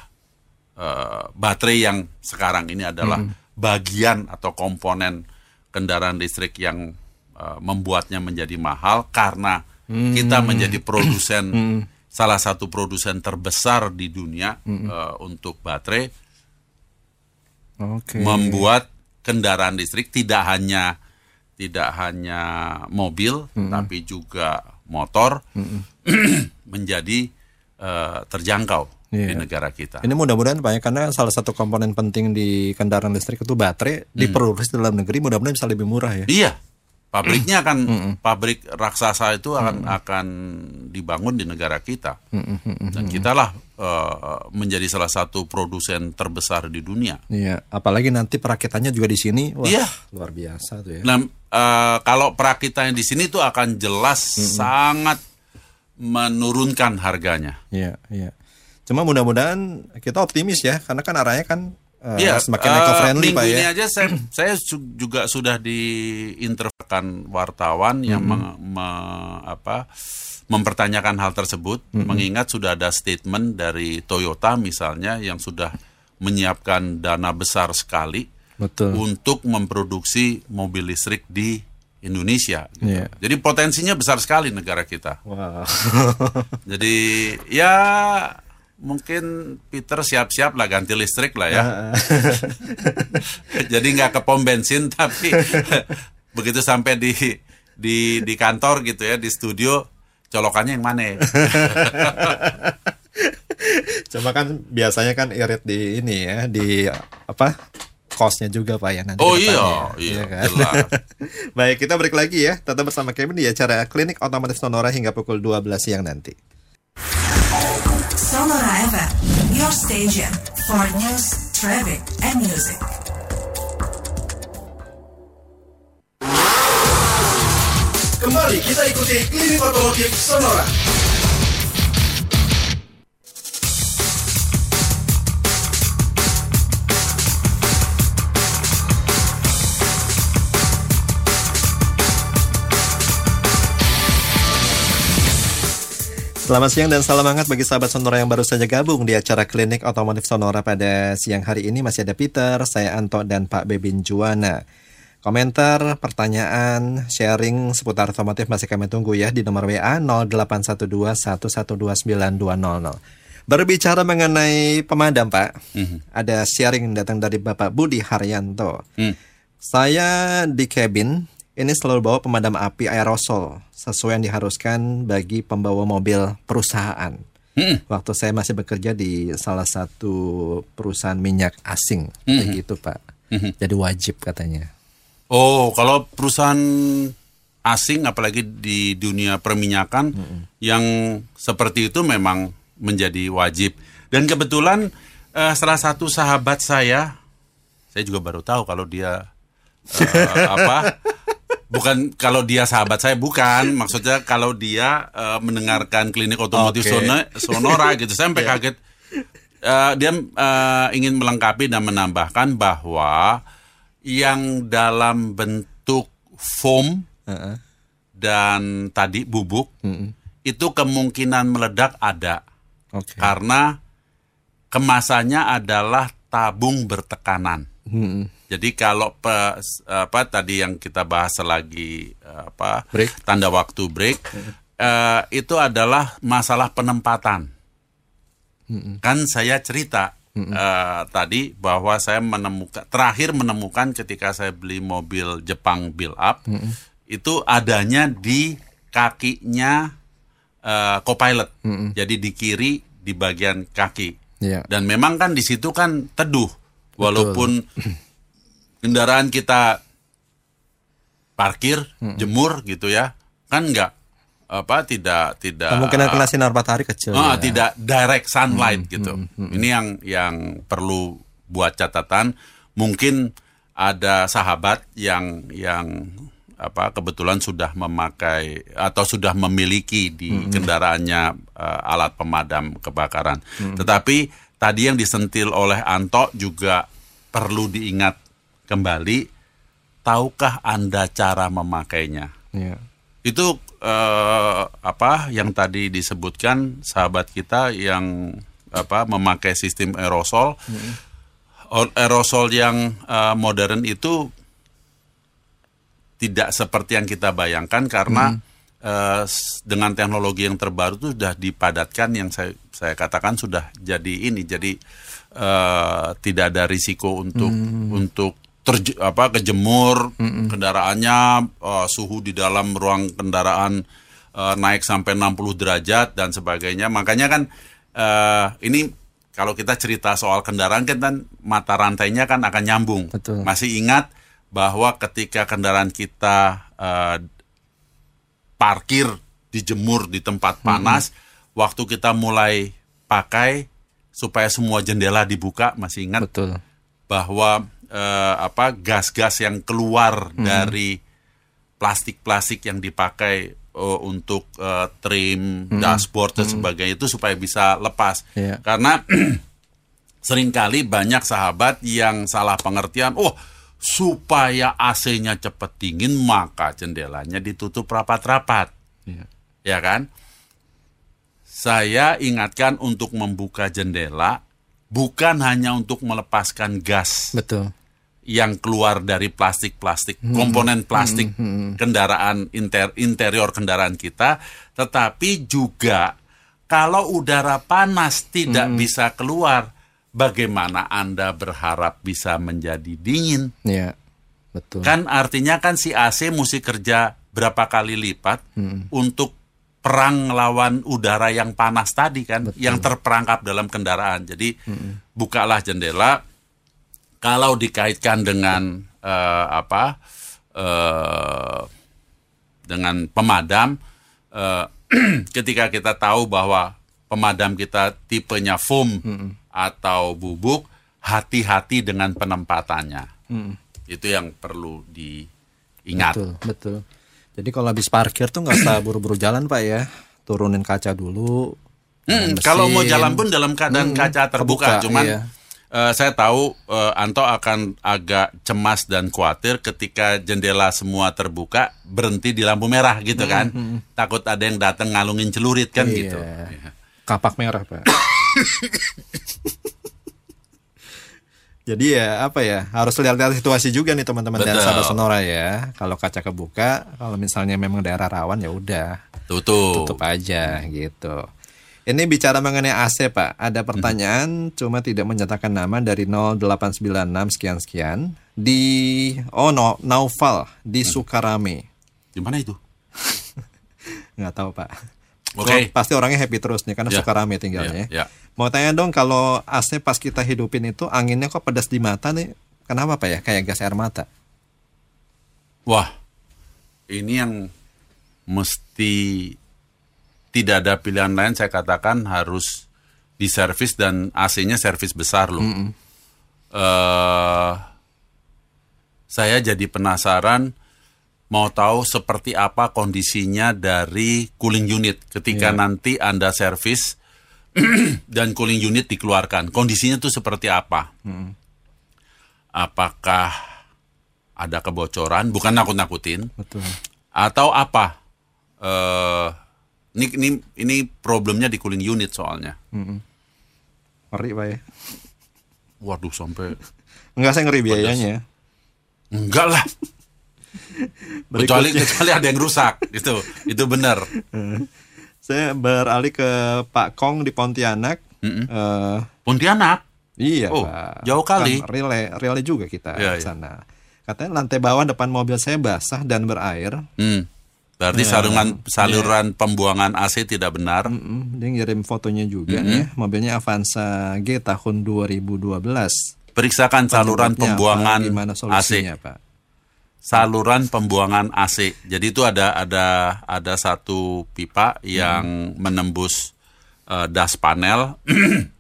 eh, baterai yang sekarang ini adalah bagian atau komponen kendaraan listrik yang eh, membuatnya menjadi mahal karena kita menjadi produsen salah satu produsen terbesar di dunia eh, untuk baterai. Oke. membuat kendaraan listrik tidak hanya tidak hanya mobil tapi juga motor menjadi eh, terjangkau di Iya. negara kita. Ini mudah-mudahan Pak ya, karena salah satu komponen penting di kendaraan listrik itu baterai diproduksi dalam negeri mudah-mudahan bisa lebih murah ya. Iya, pabriknya akan pabrik raksasa itu akan akan dibangun di negara kita dan kitalah eh, menjadi salah satu produsen terbesar di dunia. Iya, apalagi nanti perakitannya juga di sini. Wah, Iya. luar biasa tuh ya. Nah, eh, kalau perakitannya di sini tuh akan jelas sangat menurunkan harganya. Iya, iya. Cuma mudah-mudahan kita optimis ya, karena kan arahnya kan eh, Iya, semakin eh, eco-friendly minggu Pak ini ya. aja saya saya juga sudah diinterviewakan wartawan yang meng- me- apa mempertanyakan hal tersebut, mengingat sudah ada statement dari Toyota misalnya yang sudah menyiapkan dana besar sekali Betul. untuk memproduksi mobil listrik di Indonesia. gitu. Iya. Jadi potensinya besar sekali negara kita. Wow. Jadi ya mungkin Peter siap-siap lah ganti listrik lah ya. Jadi nggak ke pom bensin tapi begitu sampai di di di kantor gitu ya di studio colokannya yang mana? ya? Cuma kan biasanya kan irit di ini ya, di apa? Kosnya juga Pak ya nanti. Oh iya, depannya. iya, kan? Baik, kita break lagi ya. Tetap bersama Kevin di acara Klinik Otomotif Sonora hingga pukul 12 siang nanti. Your station for news, traffic, and music. Kembali kita ikuti Klinik Otomotif Sonora. Selamat siang dan salam hangat bagi sahabat Sonora yang baru saja gabung di acara Klinik Otomotif Sonora pada siang hari ini masih ada Peter, saya Anto dan Pak Bebin Juwana. Komentar, pertanyaan, sharing seputar otomotif masih kami tunggu ya di nomor WA 081211292200. Berbicara mengenai pemadam Pak, ada sharing datang dari Bapak Budi Haryanto. Hmm. Saya di cabin ini selalu bawa pemadam api aerosol sesuai yang diharuskan bagi pembawa mobil perusahaan. Hmm. Waktu saya masih bekerja di salah satu perusahaan minyak asing, kayak gitu Pak. Jadi wajib katanya. Oh, kalau perusahaan asing apalagi di dunia perminyakan yang seperti itu memang menjadi wajib. Dan kebetulan eh, salah satu sahabat saya saya juga baru tahu kalau dia eh, apa bukan kalau dia sahabat saya bukan maksudnya kalau dia eh, mendengarkan klinik otomotif Oke. Sono- Sonora gitu saya sampai kaget Eh, dia eh, ingin melengkapi dan menambahkan bahwa yang dalam bentuk foam Heeh. dan tadi bubuk itu kemungkinan meledak ada Oke. karena kemasannya adalah tabung bertekanan. Mm-mm. Jadi kalau pe- apa tadi yang kita bahas selagi eh, apa Break. tanda waktu break eh, itu adalah masalah penempatan. Kan saya cerita eh, tadi bahwa saya menemukan terakhir menemukan ketika saya beli mobil Jepang build up itu adanya di kakinya eh, co-pilot. Jadi di kiri di bagian kaki. Iya. Dan memang kan di situ kan teduh, walaupun kendaraan kita parkir, jemur gitu ya, kan nggak apa tidak tidak Kemungkinan kena sinar matahari kecil. Ah, ya. tidak direct sunlight gitu. Ini yang yang perlu buat catatan. Mungkin ada sahabat yang yang apa kebetulan sudah memakai atau sudah memiliki di kendaraannya eh, alat pemadam kebakaran. Tetapi tadi yang disentil oleh Anto juga perlu diingat kembali. Tahukah Anda cara memakainya? Iya. itu eh, apa yang tadi disebutkan sahabat kita yang apa memakai sistem aerosol O- aerosol yang eh, modern itu tidak seperti yang kita bayangkan karena eh, s- dengan teknologi yang terbaru itu sudah dipadatkan yang saya saya katakan sudah jadi ini jadi eh, tidak ada risiko untuk untuk terj- apa kejemur kendaraannya eh, suhu di dalam ruang kendaraan eh, naik sampai 60 derajat dan sebagainya makanya kan eh, ini kalau kita cerita soal kendaraan kan kan mata rantainya kan akan nyambung Betul. masih ingat bahwa ketika kendaraan kita eh, parkir dijemur di tempat panas, waktu kita mulai pakai supaya semua jendela dibuka, masih ingat Betul. bahwa eh, apa gas-gas yang keluar dari plastik-plastik yang dipakai eh, untuk eh, trim, dashboard dan sebagainya itu supaya bisa lepas. Iya. Karena sering kali banyak sahabat yang salah pengertian, oh supaya AC-nya cepat dingin maka jendelanya ditutup rapat-rapat. Iya. Ya kan? Saya ingatkan untuk membuka jendela bukan hanya untuk melepaskan gas Betul. yang keluar dari plastik-plastik, komponen plastik kendaraan inter, interior kendaraan kita, tetapi juga kalau udara panas tidak bisa keluar, bagaimana Anda berharap bisa menjadi dingin? Iya. Betul. Kan artinya kan si AC mesti kerja berapa kali lipat untuk perang lawan udara yang panas tadi kan, yang terperangkap dalam kendaraan. Jadi bukalah jendela. Kalau dikaitkan dengan eh, apa eh, dengan pemadam, eh, ketika kita tahu bahwa pemadam kita tipenya foam atau bubuk, hati-hati dengan penempatannya. Itu yang perlu diingat. Betul, betul. Jadi kalau habis parkir tuh nggak usah buru-buru jalan pak ya, turunin kaca dulu. Hmm, kalau mau jalan pun dalam keadaan kaca terbuka, kebuka, cuman iya. eh, saya tahu eh, Anto akan agak cemas dan khawatir ketika jendela semua terbuka berhenti di lampu merah gitu kan, takut ada yang datang ngalungin celurit kan Iya. gitu. Iya. Kapak merah pak. Jadi ya apa ya harus lihat-lihat situasi juga nih teman-teman dan sahabat sonora ya. Kalau kaca kebuka, kalau misalnya memang daerah rawan ya udah Tutup. tutup aja gitu. Ini bicara mengenai AC Pak, ada pertanyaan cuma tidak menyatakan nama dari 0896 sekian sekian di oh no Naufal di Sukarame. Di mana itu? Nggak tahu Pak. Oke. Oh, pasti orangnya happy terus nih karena Ya. Sukarame tinggalnya. Ya, ya. Mau tanya dong kalau AC pas kita hidupin itu anginnya kok pedas di mata nih Kenapa Pak ya? Kayak gas air mata. Wah, ini yang mesti tidak ada pilihan lain. Saya katakan harus diservis dan AC-nya servis besar loh. Eh, saya jadi penasaran mau tahu seperti apa kondisinya dari cooling unit ketika Iya. nanti Anda servis dan cooling unit dikeluarkan. Kondisinya tuh seperti apa? Apakah ada kebocoran? Bukan nakut-nakutin Betul. atau apa? Eh ini ini ini problemnya di cooling unit soalnya. Ngeri Pak ya. Waduh sampai Enggak saya ngeri biayanya. enggak lah. kecuali kecuali ada yang rusak itu itu benar. Saya beralih ke Pak Kong di Pontianak. Eh, Pontianak. iya Oh, Pak. jauh kali. Kan relay, relay juga kita Iya, di iya. sana. Katanya lantai bawah depan mobil saya basah dan berair. Hmm. Berarti Ya, saluran saluran pembuangan AC tidak benar. Mm, Dia ngirim fotonya juga Mm-hmm. nih. ya. Mobilnya Avanza G tahun 2012. Periksakan saluran Penyebabnya apa? pembuangan Gimana AC. Pak? Saluran pembuangan AC. Jadi itu ada ada ada satu pipa yang menembus eh, das panel.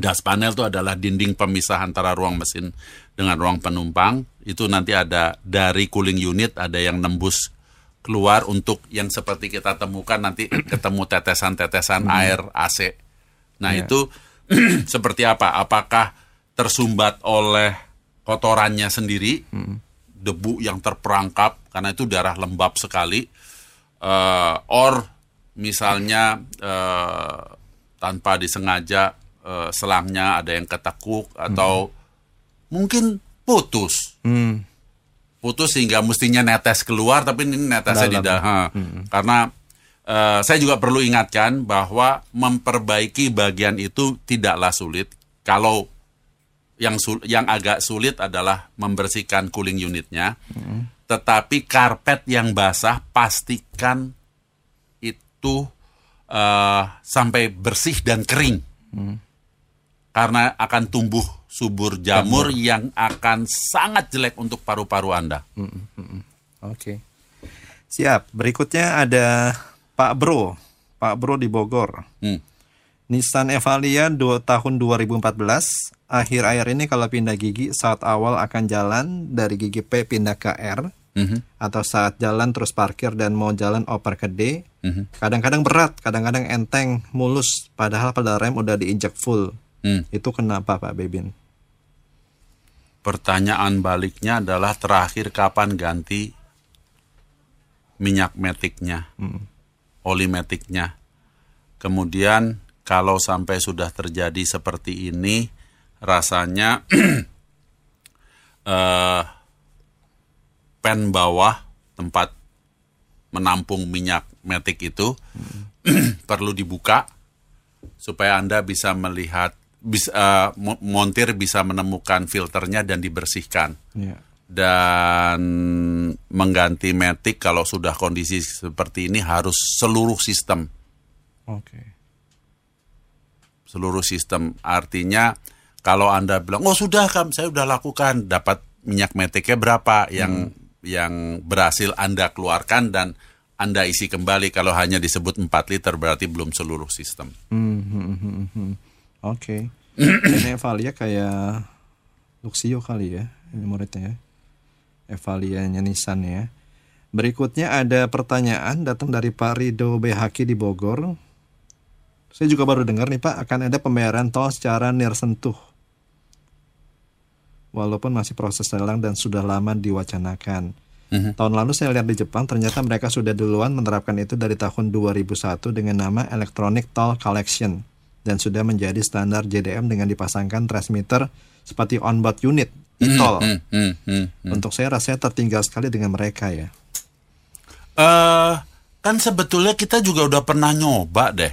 Das panel itu adalah dinding pemisah antara ruang mesin dengan ruang penumpang. Itu nanti ada dari cooling unit ada yang nembus keluar untuk yang seperti kita temukan nanti ketemu tetesan-tetesan air AC. Nah, Iya. itu seperti apa? Apakah tersumbat oleh kotorannya sendiri? Debu yang terperangkap karena itu darah lembab sekali. Eh, or misalnya eh, tanpa disengaja eh, selangnya ada yang ketekuk atau mungkin putus Hmm. putus sehingga mestinya netes keluar tapi ini netesnya Dalam. di dalam karena eh, saya juga perlu ingatkan bahwa memperbaiki bagian itu tidaklah sulit kalau yang sul- yang agak sulit adalah membersihkan cooling unitnya tetapi karpet yang basah pastikan itu eh, sampai bersih dan kering karena akan tumbuh subur jamur yang akan sangat jelek untuk paru-paru Anda. Oke. Siap. Berikutnya ada Pak Bro. Pak Bro di Bogor. Hmm. Nissan Evalia dua, tahun 2014. Akhir-akhir ini kalau pindah gigi saat awal akan jalan dari gigi P pindah ke R. Mhm. Atau saat jalan terus parkir dan mau jalan oper ke D. Mhm. Kadang-kadang berat, kadang-kadang enteng, mulus. Padahal pedal rem udah diinjak full. Hmm. Itu kenapa Pak Bebin? Pertanyaan baliknya adalah terakhir kapan ganti minyak metiknya, oli metiknya. Kemudian kalau sampai sudah terjadi seperti ini, rasanya eh, pen bawah tempat menampung minyak metik itu perlu dibuka supaya Anda bisa melihat bisa eh, mo- montir bisa menemukan filternya dan dibersihkan Ya. dan mengganti metik kalau sudah kondisi seperti ini harus seluruh sistem Oke. Seluruh sistem artinya kalau anda bilang oh sudah kan saya sudah lakukan dapat minyak metiknya berapa yang yang berhasil anda keluarkan dan anda isi kembali kalau hanya disebut 4 liter berarti belum seluruh sistem Hmm, hmm, hmm, hmm. Oke. Ini Evalia kayak Luxio kali ya, ini muridnya ya. Evalianya Nissan ya. Berikutnya ada pertanyaan datang dari Pak Rido BHK di Bogor. Saya juga baru dengar nih Pak, akan ada pembayaran tol secara nirsentuh. Walaupun masih proses lelang dan sudah lama diwacanakan. Tahun lalu saya lihat di Jepang ternyata mereka sudah duluan menerapkan itu dari tahun 2001 dengan nama Electronic Toll Collection dan sudah menjadi standar JDM dengan dipasangkan transmitter seperti onboard unit e-toll. Hmm, hmm, hmm. Untuk saya rasanya tertinggal sekali dengan mereka ya. Eh, kan sebetulnya kita juga udah pernah nyoba deh.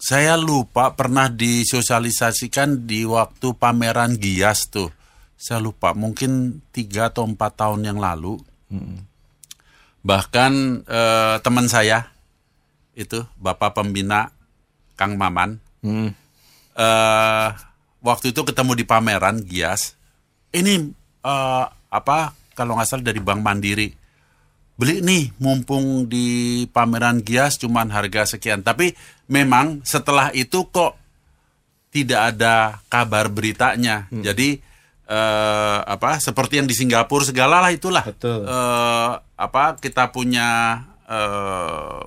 Saya lupa pernah disosialisasikan di waktu pameran Gias tuh. Saya lupa, mungkin tiga atau empat tahun yang lalu. Bahkan eh, teman saya itu bapak pembina Kang Maman. Hmm. eh waktu itu ketemu di pameran Gias ini eh, apa kalau nggak salah dari Bank Mandiri beli nih mumpung di pameran Gias cuman harga sekian. Tapi memang setelah itu kok tidak ada kabar beritanya. Jadi eh, apa seperti yang di Singapura segala lah itulah. Betul. Eh, apa kita punya eh,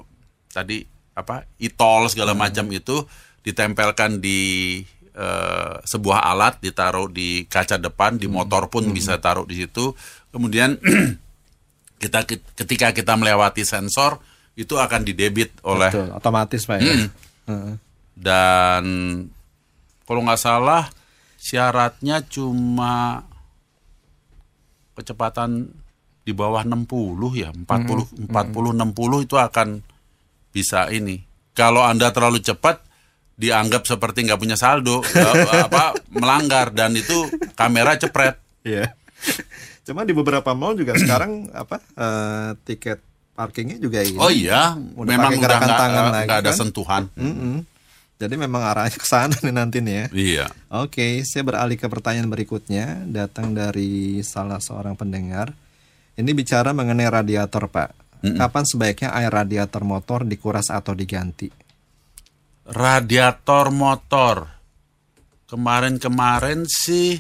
tadi apa e-toll segala macam itu ditempelkan di eh, sebuah alat ditaruh di kaca depan di motor pun bisa taruh di situ. Kemudian kita ketika kita melewati sensor itu akan didebit oleh Betul, otomatis Pak ya. Mm. Heeh. dan kalau nggak salah syaratnya cuma kecepatan di bawah 60 ya 40 40 60 itu akan bisa ini kalau anda terlalu cepat dianggap seperti nggak punya saldo apa melanggar dan itu kamera cepret Iya. Cuma di beberapa mall juga sekarang apa eh, tiket parkingnya juga ini. oh iya Udah memang udah gerakan nggak tangan nggak lagi ada kan? sentuhan Mm-mm. Jadi memang arahnya ke sana nih nanti nih ya. iya Oke, saya beralih ke pertanyaan berikutnya, datang dari salah seorang pendengar. Ini bicara mengenai radiator, Pak. Kapan sebaiknya air radiator motor dikuras atau diganti? radiator motor kemarin-kemarin sih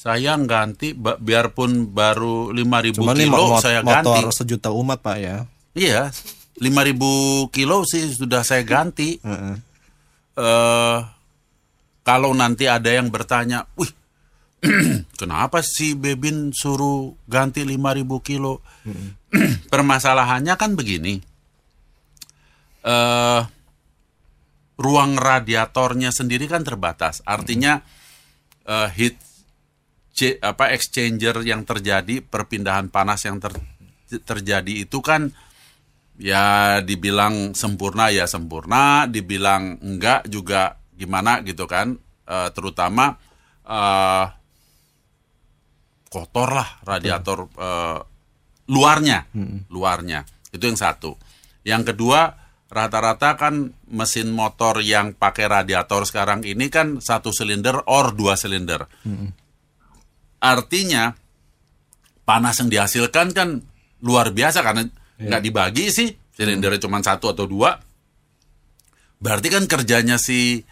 saya ganti biarpun baru 5000 Cuma nih kilo mo- saya motor ganti. sejuta umat, Pak ya. iya 5000 kilo sih sudah saya ganti. Eh kalau nanti ada yang bertanya wih kenapa si Bebin suruh ganti 5000 kilo? Permasalahannya kan begini. Eh ruang radiatornya sendiri kan terbatas. Artinya eh, heat apa exchanger yang terjadi, perpindahan panas yang ter- terjadi itu kan ya dibilang sempurna ya sempurna, dibilang enggak juga gimana gitu kan. Eh, terutama eh, kotor lah radiator eh, luarnya, luarnya. Itu yang satu. Yang kedua, rata-rata kan mesin motor yang pakai radiator sekarang ini kan satu silinder or dua silinder. Artinya panas yang dihasilkan kan luar biasa karena nggak dibagi sih silindernya cuma satu atau dua. Berarti kan kerjanya si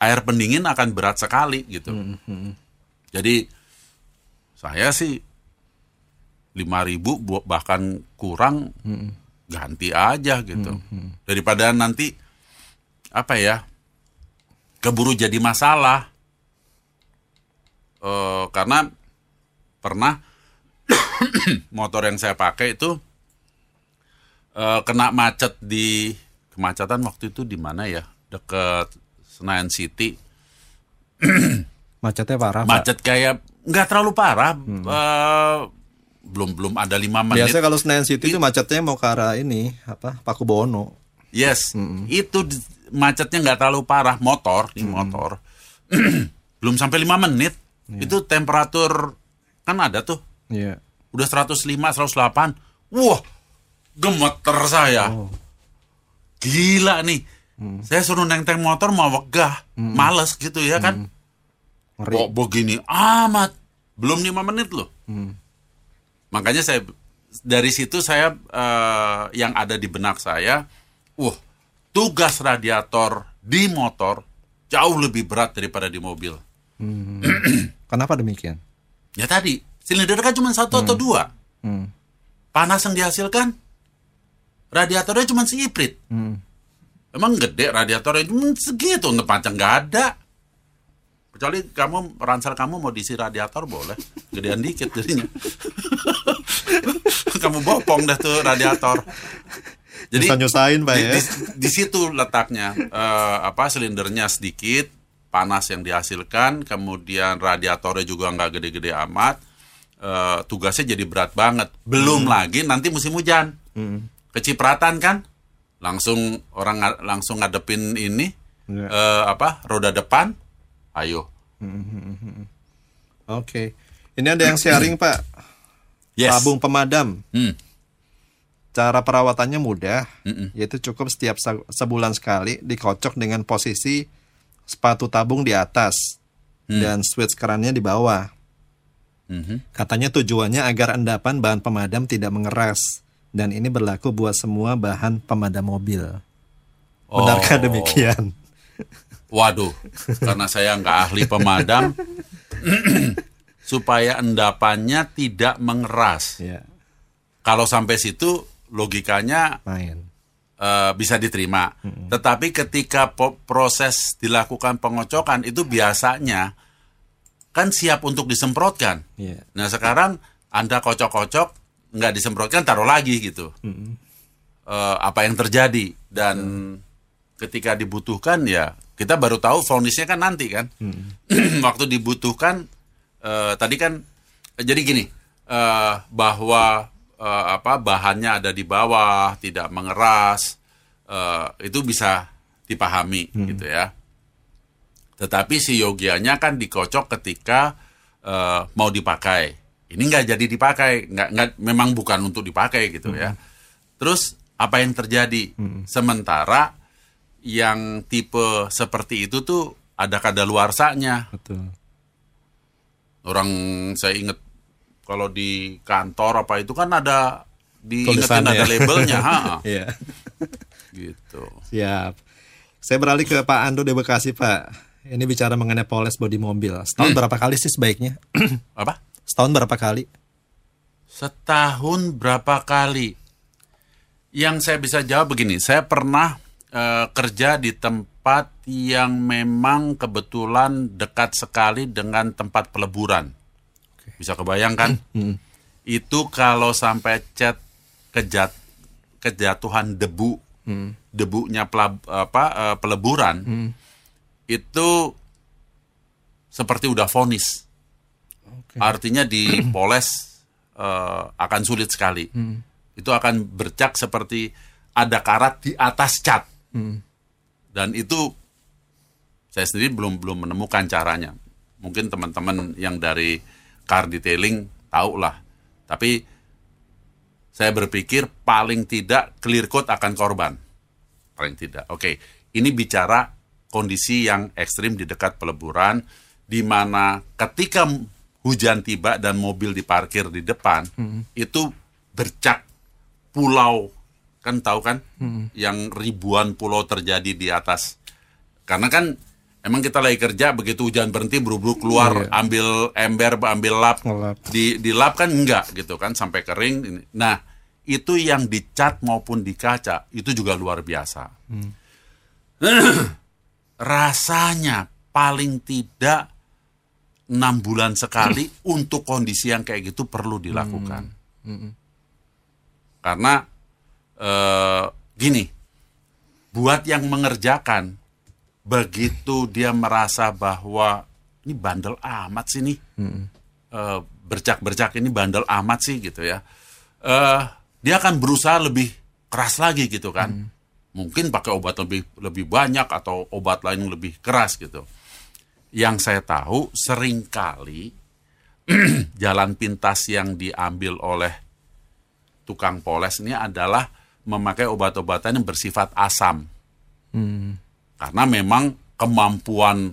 air pendingin akan berat sekali gitu. Jadi saya sih 5000 bu- bahkan kurang ganti aja gitu. Daripada nanti apa ya? keburu jadi masalah. Eh, karena pernah motor yang saya pakai itu eh, kena macet di kemacetan waktu itu di mana ya? Deket Senayan City. Macetnya parah, Pak. Macet kayak nggak terlalu parah. Eh, belum belum ada lima menit. Biasanya kalau Senayan City itu macetnya mau ke arah ini, apa? Paku Bono. Yes, itu di- macetnya nggak terlalu parah motor di motor. Belum sampai lima menit. Itu temperatur kan ada tuh. Iya. Udah 105, 108. Wah, gemeter saya. Gila nih. Saya suruh nenteng motor mau wegah, males gitu ya kan. Ngeri. Kok begini amat. Belum lima menit loh. Makanya saya dari situ saya eh, yang ada di benak saya, wah tugas radiator di motor jauh lebih berat daripada di mobil. Kenapa demikian? Ya tadi silinder kan cuma satu atau dua. Hmm. Panas yang dihasilkan radiatornya cuma seiprit. Hmm. Emang gede radiatornya cuma segitu untuk panjang nggak ada. Kecuali kamu ransel kamu mau diisi radiator boleh, gedean dikit jadinya. kamu bopong dah tuh radiator. Jadi Nyusah-nyusahin, Pak di, ya. di, di situ letaknya eh, apa silindernya sedikit, panas yang dihasilkan, kemudian radiatornya juga nggak gede-gede amat. eh, tugasnya jadi berat banget. Belum lagi nanti musim hujan, kecipratan kan, langsung orang langsung ngadepin ini Iya. eh, apa roda depan, ayo. Oke. Ini ada yang sharing, Pak. Yes. Tabung pemadam. Hmm. Cara perawatannya mudah, Mm-mm. yaitu cukup setiap se- sebulan sekali dikocok dengan posisi sepatu tabung di atas Hmm. dan switch kerannya di bawah. Mhm. Katanya tujuannya agar endapan bahan pemadam tidak mengeras dan ini berlaku buat semua bahan pemadam mobil. Benarkah Oh. demikian? Waduh, karena saya nggak ahli pemadam, supaya endapannya tidak mengeras. Ya, Kalau sampai situ logikanya main. Eh, bisa diterima. Tetapi ketika proses dilakukan pengocokan itu biasanya kan siap untuk disemprotkan. Iya. Nah sekarang anda kocok-kocok nggak disemprotkan taruh lagi gitu. Eh, apa yang terjadi dan ketika dibutuhkan ya kita baru tahu vonisnya kan nanti kan. Waktu dibutuhkan eh, tadi kan jadi gini eh, bahwa eh, apa bahannya ada di bawah tidak mengeras eh, itu bisa dipahami gitu ya. Tetapi si yogianya kan dikocok ketika eh, mau dipakai. Ini nggak jadi dipakai, nggak nggak memang bukan untuk dipakai gitu ya. Terus apa yang terjadi? Sementara yang tipe seperti itu tuh ada kadaluarsanya. Betul. Orang saya ingat kalau di kantor apa itu kan ada diingetin Tulisannya. ada labelnya, ha, Iya. gitu. Siap. Saya beralih ke Pak Ando di Bekasi, Pak. Ini bicara mengenai poles bodi mobil. Setahun berapa kali sih sebaiknya? Apa? Setahun berapa kali? Setahun berapa kali? Yang saya bisa jawab begini, saya pernah eh, kerja di tempat yang memang kebetulan dekat sekali dengan tempat peleburan. Bisa kebayangkan? Itu kalau sampai cat kejat kejatuhan debu, debunya pelab- apa eh, peleburan, itu seperti udah vonis. Artinya dipoles eh, akan sulit sekali. Itu akan bercak seperti ada karat di atas cat. Dan itu saya sendiri belum belum menemukan caranya. Mungkin teman-teman yang dari car detailing tahu lah. Tapi saya berpikir paling tidak clear coat akan korban. Paling tidak. Oke, ini bicara kondisi yang ekstrim di dekat peleburan, di mana ketika hujan tiba dan mobil diparkir di depan, itu bercak pulau, kan tahu kan, yang ribuan pulau terjadi di atas. Karena kan emang kita lagi kerja begitu hujan berhenti buru-buru keluar ambil ember ambil lap. Di di lap kan enggak gitu kan sampai kering. Nah itu yang dicat maupun di kaca itu juga luar biasa. Rasanya paling tidak enam bulan sekali untuk kondisi yang kayak gitu perlu dilakukan. Karena eh, gini buat yang mengerjakan begitu dia merasa bahwa ini bandel amat sih nih eh, bercak-bercak ini bandel amat sih gitu ya. Eh dia akan berusaha lebih keras lagi gitu kan. Mungkin pakai obat lebih lebih banyak atau obat lain yang lebih keras gitu. Yang saya tahu sering kali jalan pintas yang diambil oleh tukang poles ini adalah memakai obat-obatan yang bersifat asam. Karena memang kemampuan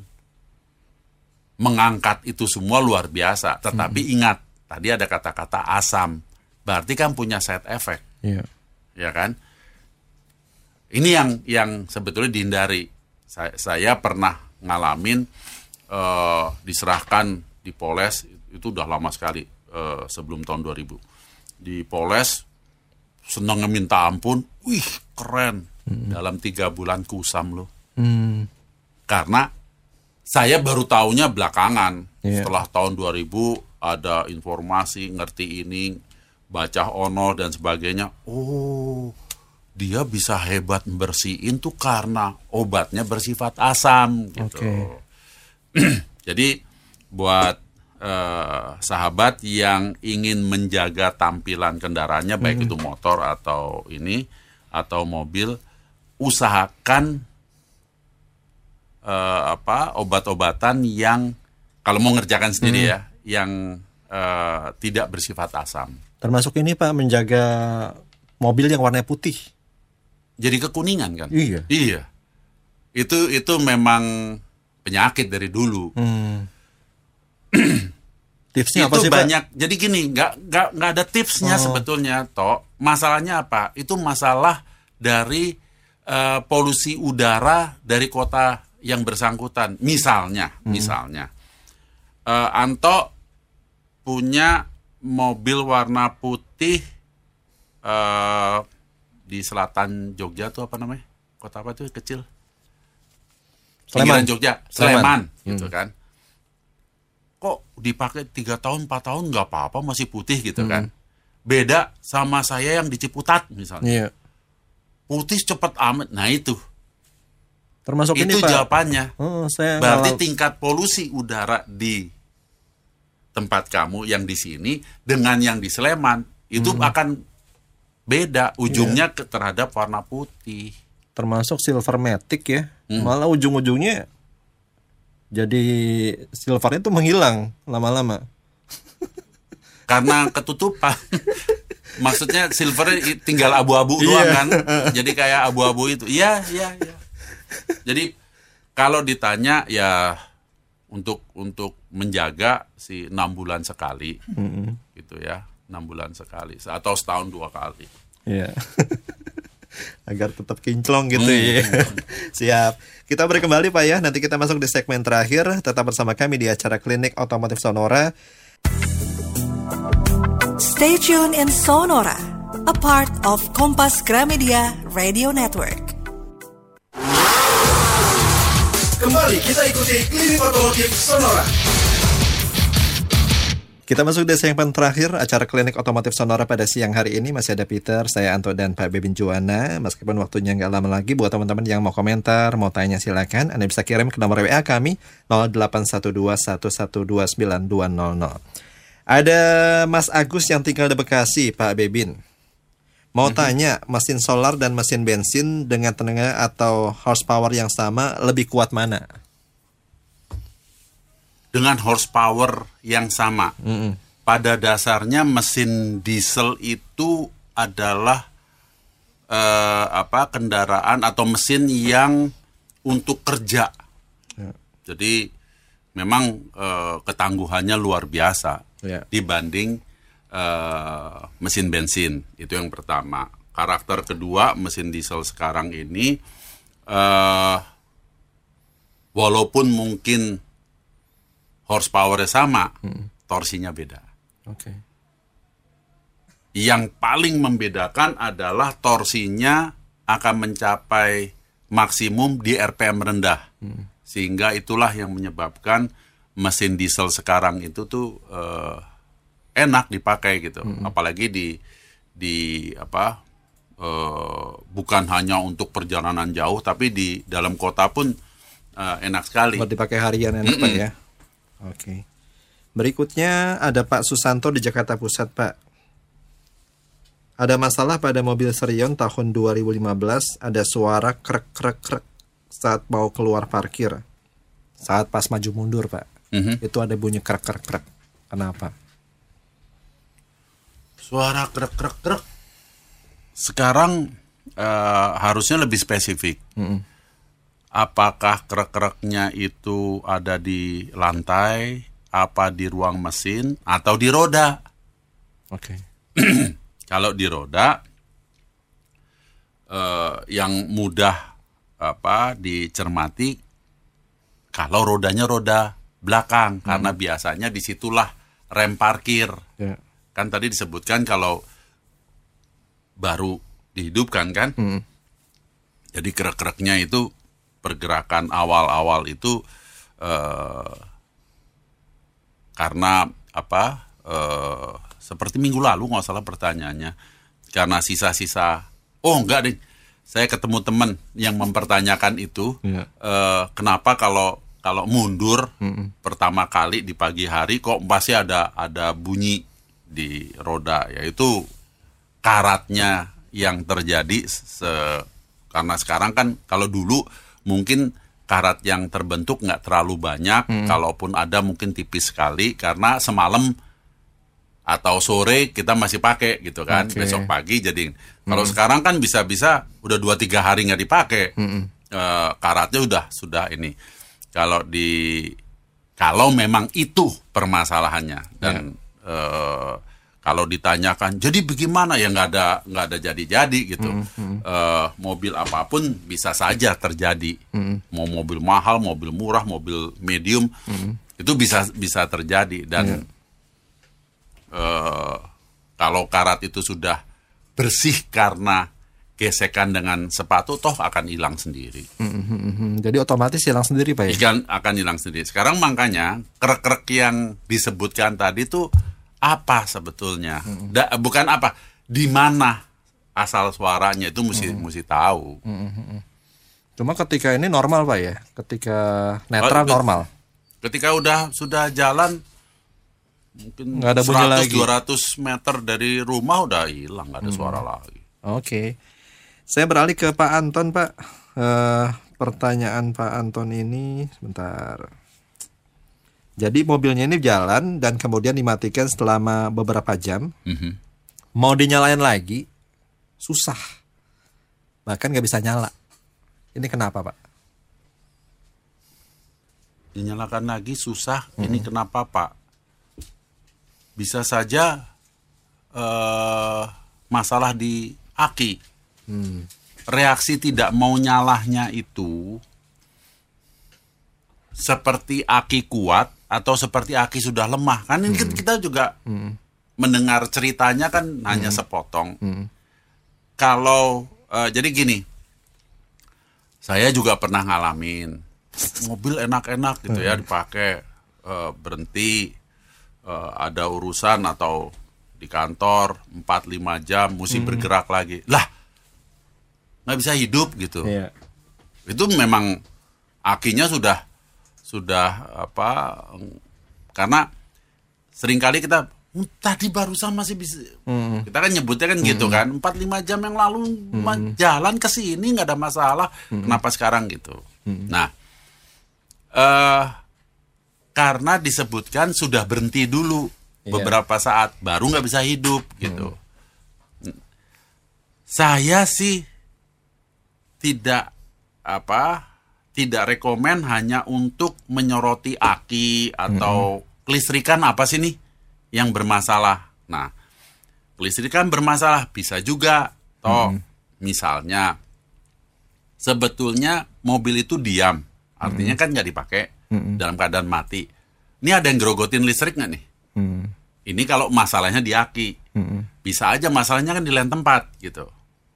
mengangkat itu semua luar biasa. Tetapi ingat, tadi ada kata-kata asam. Berarti kan punya side effect, Iya. ya kan? Ini yang yang sebetulnya dihindari. Saya, saya pernah ngalamin eh, diserahkan dipoles itu udah lama sekali eh, sebelum tahun 2000. Dipoles seneng minta ampun, wih keren. Dalam tiga bulan kusam loh Hmm. karena saya baru tahunya belakangan Iya. setelah tahun 2000 ada informasi ngerti ini baca ono dan sebagainya oh dia bisa hebat bersihin tuh karena obatnya bersifat asam gitu Oke. jadi buat eh, sahabat yang ingin menjaga tampilan kendaraannya baik itu motor atau ini atau mobil usahakan eh, apa obat-obatan yang kalau mau ngerjakan sendiri ya yang eh, tidak bersifat asam. Termasuk ini Pak menjaga mobil yang warnanya putih. Jadi kekuningan kan? Iya. Iya. Itu itu memang penyakit dari dulu. Hmm. Tipsnya itu apa sih, Pak? banyak. Jadi gini, nggak nggak nggak ada tipsnya Oh. sebetulnya, toh. Masalahnya apa? Itu masalah dari eh, polusi udara dari kota yang bersangkutan. Misalnya, Hmm. misalnya, eh, Anto punya mobil warna putih eh, di selatan Jogja tuh apa namanya? Kota apa tuh kecil? Sleman. Pinggiran Jogja, Sleman. Sleman, gitu kan. Kok dipakai tiga tahun, empat tahun nggak apa-apa masih putih gitu kan? Beda sama saya yang di Ciputat misalnya, Iya. putih cepet amat. Nah itu, Termasuk ini itu Pak. jawabannya. Oh, saya Berarti malah- tingkat polusi udara di tempat kamu yang di sini dengan yang di Sleman itu Hmm. akan beda Iya. ujungnya ke terhadap warna putih. termasuk silver matic ya. Hmm. Malah ujung-ujungnya jadi silvernya itu menghilang lama-lama. karena ketutupan. Maksudnya silver i- tinggal abu-abu doang Iya. kan. Jadi kayak abu-abu itu. Iya, iya, iya. Jadi kalau ditanya ya untuk untuk menjaga si enam bulan sekali gitu ya enam bulan sekali atau setahun dua kali Iya. Agar tetap kinclong gitu Hmm. ya. Siap. Kita beri kembali Pak ya. Nanti kita masuk di segmen terakhir. Tetap bersama kami di acara Klinik Otomotif Sonora. Stay tuned in Sonora, a part of Kompas Gramedia Radio Network. Kembali kita ikuti Klinik Otomotif Sonora. Kita masuk di segmen terakhir acara Klinik Otomotif Sonora pada siang hari ini masih ada Peter, saya Anto dan Pak Bebin Juwana. Meskipun waktunya nggak lama lagi buat teman-teman yang mau komentar, mau tanya silakan. Anda bisa kirim ke nomor WA kami 081211292200. Ada Mas Agus yang tinggal di Bekasi, Pak Bebin. Mau tanya, mesin solar dan mesin bensin dengan tenaga atau horsepower yang sama lebih kuat mana? dengan horsepower yang sama. Pada dasarnya mesin diesel itu adalah eh, apa kendaraan atau mesin yang untuk kerja. Jadi memang eh, ketangguhannya luar biasa Ya. dibanding eh, mesin bensin. Itu yang pertama. Karakter kedua mesin diesel sekarang ini eh, walaupun mungkin horsepower sama, torsinya beda. Oke. Yang paling membedakan adalah torsinya akan mencapai maksimum di RPM rendah. Sehingga itulah yang menyebabkan mesin diesel sekarang itu tuh eh, enak dipakai gitu. Apalagi di di apa eh, bukan hanya untuk perjalanan jauh tapi di dalam kota pun eh, enak sekali. Buat dipakai harian enak Pak ya. Oke. Berikutnya ada Pak Susanto di Jakarta Pusat Pak. Ada masalah pada mobil Serion tahun 2015 ada suara krek krek krek saat mau keluar parkir. Saat pas maju mundur Pak. Mhm. Itu ada bunyi krek krek krek. Kenapa? Suara krek krek krek. Sekarang eh, harusnya lebih spesifik. Apakah krek-kreknya itu ada di lantai, apa di ruang mesin, atau di roda? Oke. Kalau di roda, eh, yang mudah apa dicermati, kalau rodanya roda belakang, karena biasanya di situlah rem parkir. Ya. Kan tadi disebutkan kalau baru dihidupkan kan, jadi krek-kreknya itu pergerakan awal-awal itu eh, karena apa? eh, seperti minggu lalu nggak salah pertanyaannya, karena sisa-sisa. Oh enggak deh, saya ketemu teman yang mempertanyakan itu, Iya. eh, kenapa kalau kalau mundur pertama kali di pagi hari kok pasti ada ada bunyi di roda, yaitu karatnya yang terjadi se- karena sekarang kan kalau dulu mungkin karat yang terbentuk nggak terlalu banyak, kalaupun ada mungkin tipis sekali karena semalam atau sore kita masih pakai gitu kan, Oke. besok pagi jadi. Kalau sekarang kan bisa-bisa udah dua tiga hari nggak dipakai, Eh, karatnya udah sudah ini. Kalau di Kalau memang itu permasalahannya dan eh, kalau ditanyakan, jadi bagaimana ya nggak ada nggak ada jadi-jadi gitu. Eh, mobil apa pun bisa saja terjadi. Mau mobil mahal, mobil murah, mobil medium itu bisa bisa terjadi dan eh, kalau karat itu sudah bersih karena gesekan dengan sepatu, toh akan hilang sendiri. Hmm, jadi otomatis hilang sendiri pak ya? Ikan akan hilang sendiri. Sekarang makanya krek-krek yang disebutkan tadi itu apa sebetulnya? Da- bukan apa, di mana asal suaranya itu mesti mesti tahu. Cuma ketika ini normal pak ya? Ketika netral Oh, normal. Ketika udah sudah jalan mungkin Nggak ada bunyi 100 lagi. 200 meter dari rumah udah hilang, nggak ada suara lagi. Oke. Saya beralih ke Pak Anton, Pak. Eh, pertanyaan Pak Anton ini sebentar. Jadi mobilnya ini jalan dan kemudian dimatikan selama beberapa jam. Mhm. Mau dinyalain lagi susah. Bahkan nggak bisa nyala. Ini kenapa, Pak? dinyalakan lagi susah. Ini kenapa Pak? Bisa saja eh, masalah di aki. Reaksi tidak mau nyalahnya itu seperti aki kuat atau seperti aki sudah lemah. Kan ini kan kita juga mendengar ceritanya kan hanya sepotong. Kalau eh, jadi gini, saya juga pernah ngalamin. Mobil enak-enak gitu ya dipakai eh, berhenti eh, ada urusan atau di kantor 4-5 jam mesti bergerak lagi. Lah nggak bisa hidup gitu. Iya. itu memang akinya sudah sudah apa karena sering kali kita "Hmm, tadi barusan masih bisa kita kan nyebutnya kan gitu kan 4-5 jam yang lalu ma- jalan ke sini nggak ada masalah kenapa sekarang gitu? Nah eh karena disebutkan sudah berhenti dulu beberapa saat baru nggak bisa hidup gitu. Saya sih tidak apa tidak rekomen hanya untuk menyoroti aki atau kelistrikan apa sih nih yang bermasalah. Nah, kelistrikan bermasalah bisa juga toh misalnya sebetulnya mobil itu diam, artinya kan nggak dipakai dalam keadaan mati. Ini ada yang gerogotin listrik nggak nih? Ini kalau masalahnya di aki, bisa aja masalahnya kan di lain tempat gitu,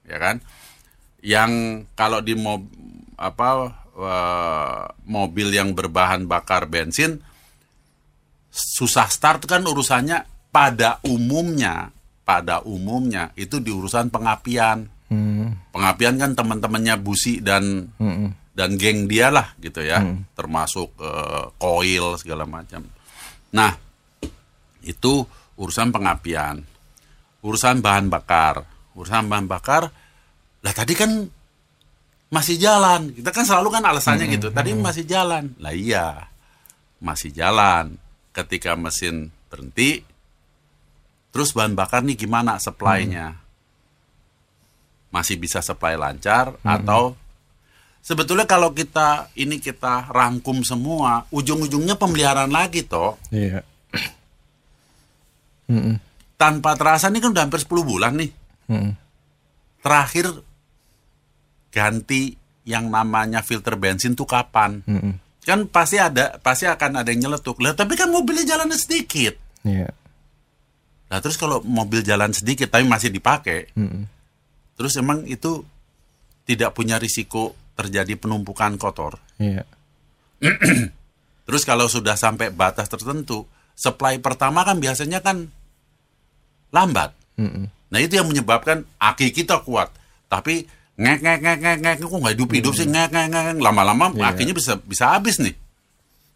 ya kan? Yang kalau di mob, apa eh, mobil yang berbahan bakar bensin susah start kan urusannya pada umumnya pada umumnya itu di urusan pengapian. Pengapian kan teman-temannya Busi dan dan geng dia lah gitu ya, termasuk eh, koil segala macam. Nah, itu urusan pengapian. Urusan bahan bakar. Urusan bahan bakar lah tadi kan masih jalan. Kita kan selalu kan alasannya gitu. Tadi masih jalan. Lah iya. Masih jalan. Ketika mesin berhenti terus bahan bakar nih gimana supply-nya? Masih bisa supply lancar atau sebetulnya kalau kita ini kita rangkum semua, ujung-ujungnya pemeliharaan lagi toh. Iya. Tanpa terasa ini kan udah hampir 10 bulan nih. Terakhir ganti yang namanya filter bensin tuh kapan? Kan pasti ada, pasti akan ada yang nyeletuk. Lah tapi kan mobilnya jalannya sedikit. Iya. Nah terus kalau mobil jalan sedikit tapi masih dipakai, terus emang itu tidak punya risiko terjadi penumpukan kotor. Iya. Terus kalau sudah sampai batas tertentu, supply pertama kan biasanya kan lambat. Nah itu yang menyebabkan aki kita kuat, tapi ngek ngek ngek ngek ngek kok nggak hidup hidup sih ngek ngek ngek ngek. lama-lama akinya bisa bisa habis nih.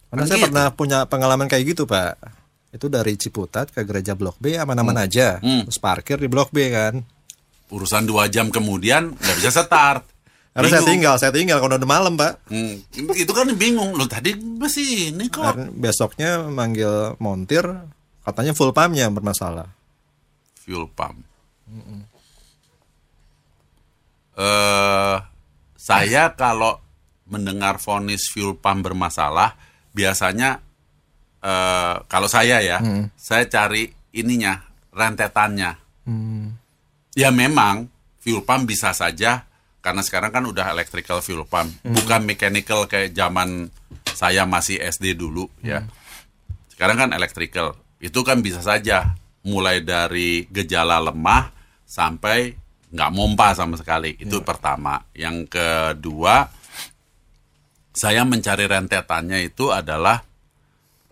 Karena Kan saya gitu. pernah punya pengalaman kayak gitu, Pak. Itu dari Ciputat ke gereja Blok B aman-aman aja. Hmm. Terus parkir di Blok B kan. Urusan dua jam kemudian nggak bisa start. Karena saya tinggal, saya tinggal kalau udah malam, Pak. Hmm, itu kan bingung loh tadi masih ini kok. Karena besoknya manggil montir, katanya full pumpnya yang bermasalah. fuel pump. Eh, saya kalau mendengar vonis fuel pump bermasalah, biasanya eh, kalau saya ya, saya cari ininya rentetannya. Ya memang fuel pump bisa saja karena sekarang kan udah electrical fuel pump, bukan mechanical kayak zaman saya masih SD dulu ya. Sekarang kan electrical. Itu kan bisa saja mulai dari gejala lemah sampai nggak mompa sama sekali. Itu pertama. Yang kedua, saya mencari rentetannya itu adalah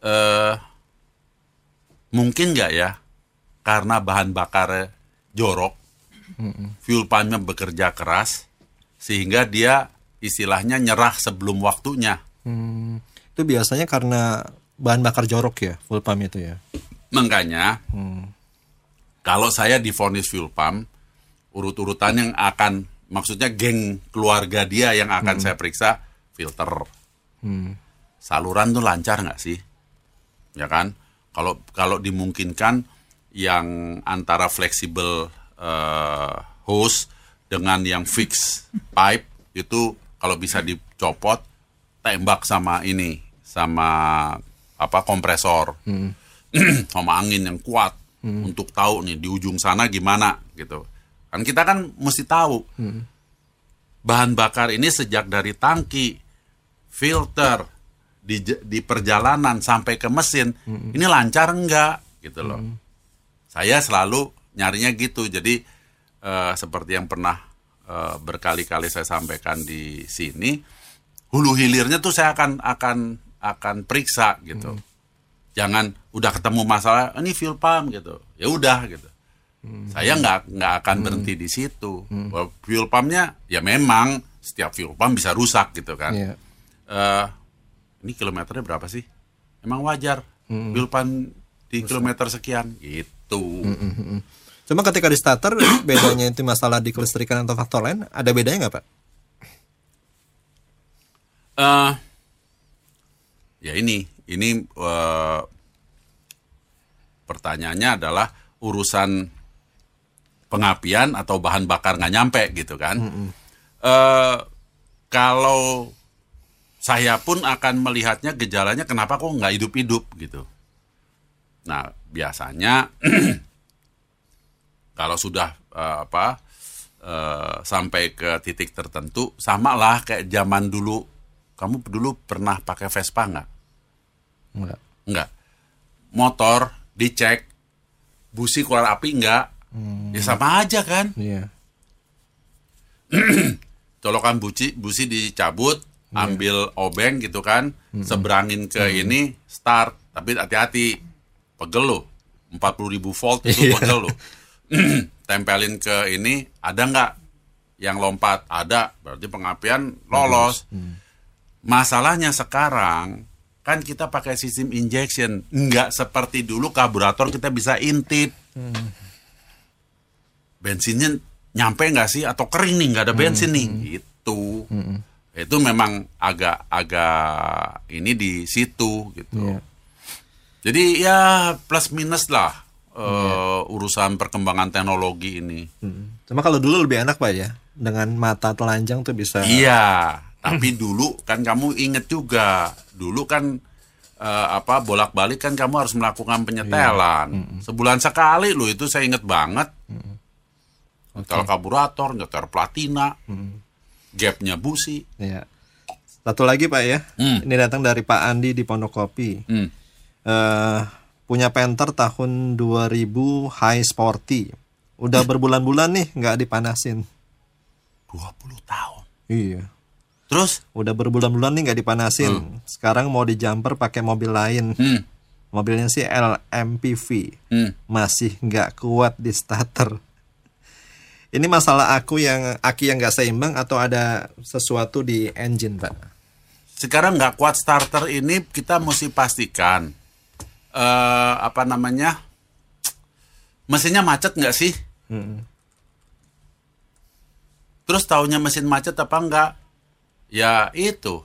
eh mungkin nggak ya karena bahan bakar jorok, fuel pumpnya bekerja keras sehingga dia istilahnya nyerah sebelum waktunya. Hmm, itu biasanya karena bahan bakar jorok ya, full pump itu ya. Makanya kalau saya difonis fuel pump, urut-urutan yang akan maksudnya geng keluarga dia yang akan saya periksa filter. Saluran tuh lancar nggak sih? Ya kan? Kalau kalau dimungkinkan yang antara fleksibel eh, hose dengan yang fix pipe itu kalau bisa dicopot tembak sama ini sama apa kompresor sama angin yang kuat untuk tahu nih di ujung sana gimana gitu kan kita kan mesti tahu. Bahan bakar ini sejak dari tangki filter di di perjalanan sampai ke mesin ini lancar enggak? Gitu loh. Saya selalu nyarinya gitu. Jadi eh, seperti yang pernah eh, berkali-kali saya sampaikan di sini hulu hilirnya tuh saya akan akan akan periksa gitu. Jangan udah ketemu masalah ini fuel pump gitu. Ya udah gitu saya nggak nggak akan berhenti di situ. Bahwa fuel pumpnya ya memang setiap fuel pump bisa rusak gitu kan. Iya. Eh, ini kilometernya berapa sih? Emang wajar fuel pump di kilometer sekian gitu. Cuma ketika di starter bedanya itu masalah di kelistrikan atau faktor lain ada bedanya nggak pak? eh ya ini ini eh, pertanyaannya adalah urusan pengapian atau bahan bakar nggak nyampe gitu kan. Eh, kalau saya pun akan melihatnya gejalanya kenapa kok nggak hidup-hidup gitu. Nah biasanya kalau sudah eh, apa eh, sampai ke titik tertentu sama lah kayak zaman dulu. Kamu dulu pernah pakai Vespa nggak? Enggak. nggak. Motor dicek busi keluar api nggak ya sama aja kan? Iya. colokan busi busi dicabut ambil obeng gitu kan seberangin ke ini start. Tapi hati-hati pegel lo. 40.000 ribu volt itu Iya. pegel lo. Tempelin ke ini ada nggak? Yang lompat ada. Berarti pengapian lolos. Masalahnya sekarang kan kita pakai sistem injection. Nggak seperti dulu karburator kita bisa intip bensinnya nyampe nggak sih? Atau kering nih nggak ada bensin nih? Gitu. Itu memang agak agak ini di situ gitu. Iya. jadi ya plus minus lah eh, urusan perkembangan teknologi ini. Hmm. Cuma kalau dulu lebih enak pak ya. Dengan mata telanjang tuh bisa. Iya, tapi dulu kan kamu inget juga, dulu kan eh, apa bolak-balik kan kamu harus melakukan penyetelan. Sebulan sekali loh itu saya inget banget. Nyetel karburator, nyetel platina, gapnya busi. Iya. Satu lagi pak ya. Hmm. Ini datang dari Pak Andi di Pondokopi. Hmm. eh punya Panther tahun 2000 High Sporty. Udah berbulan-bulan nih nggak dipanasin. 20 tahun. Iya. Terus? Udah berbulan-bulan nih nggak dipanasin. Sekarang mau di jumper pakai mobil lain. Hmm, Mobilnya sih LMPV. hmm. Masih nggak kuat di starter. Ini masalah aku yang aki yang nggak seimbang atau ada sesuatu di engine, Pak? Sekarang nggak kuat starter ini kita mesti pastikan eh apa namanya mesinnya macet nggak sih? Terus taunya mesin macet apa enggak? Ya itu.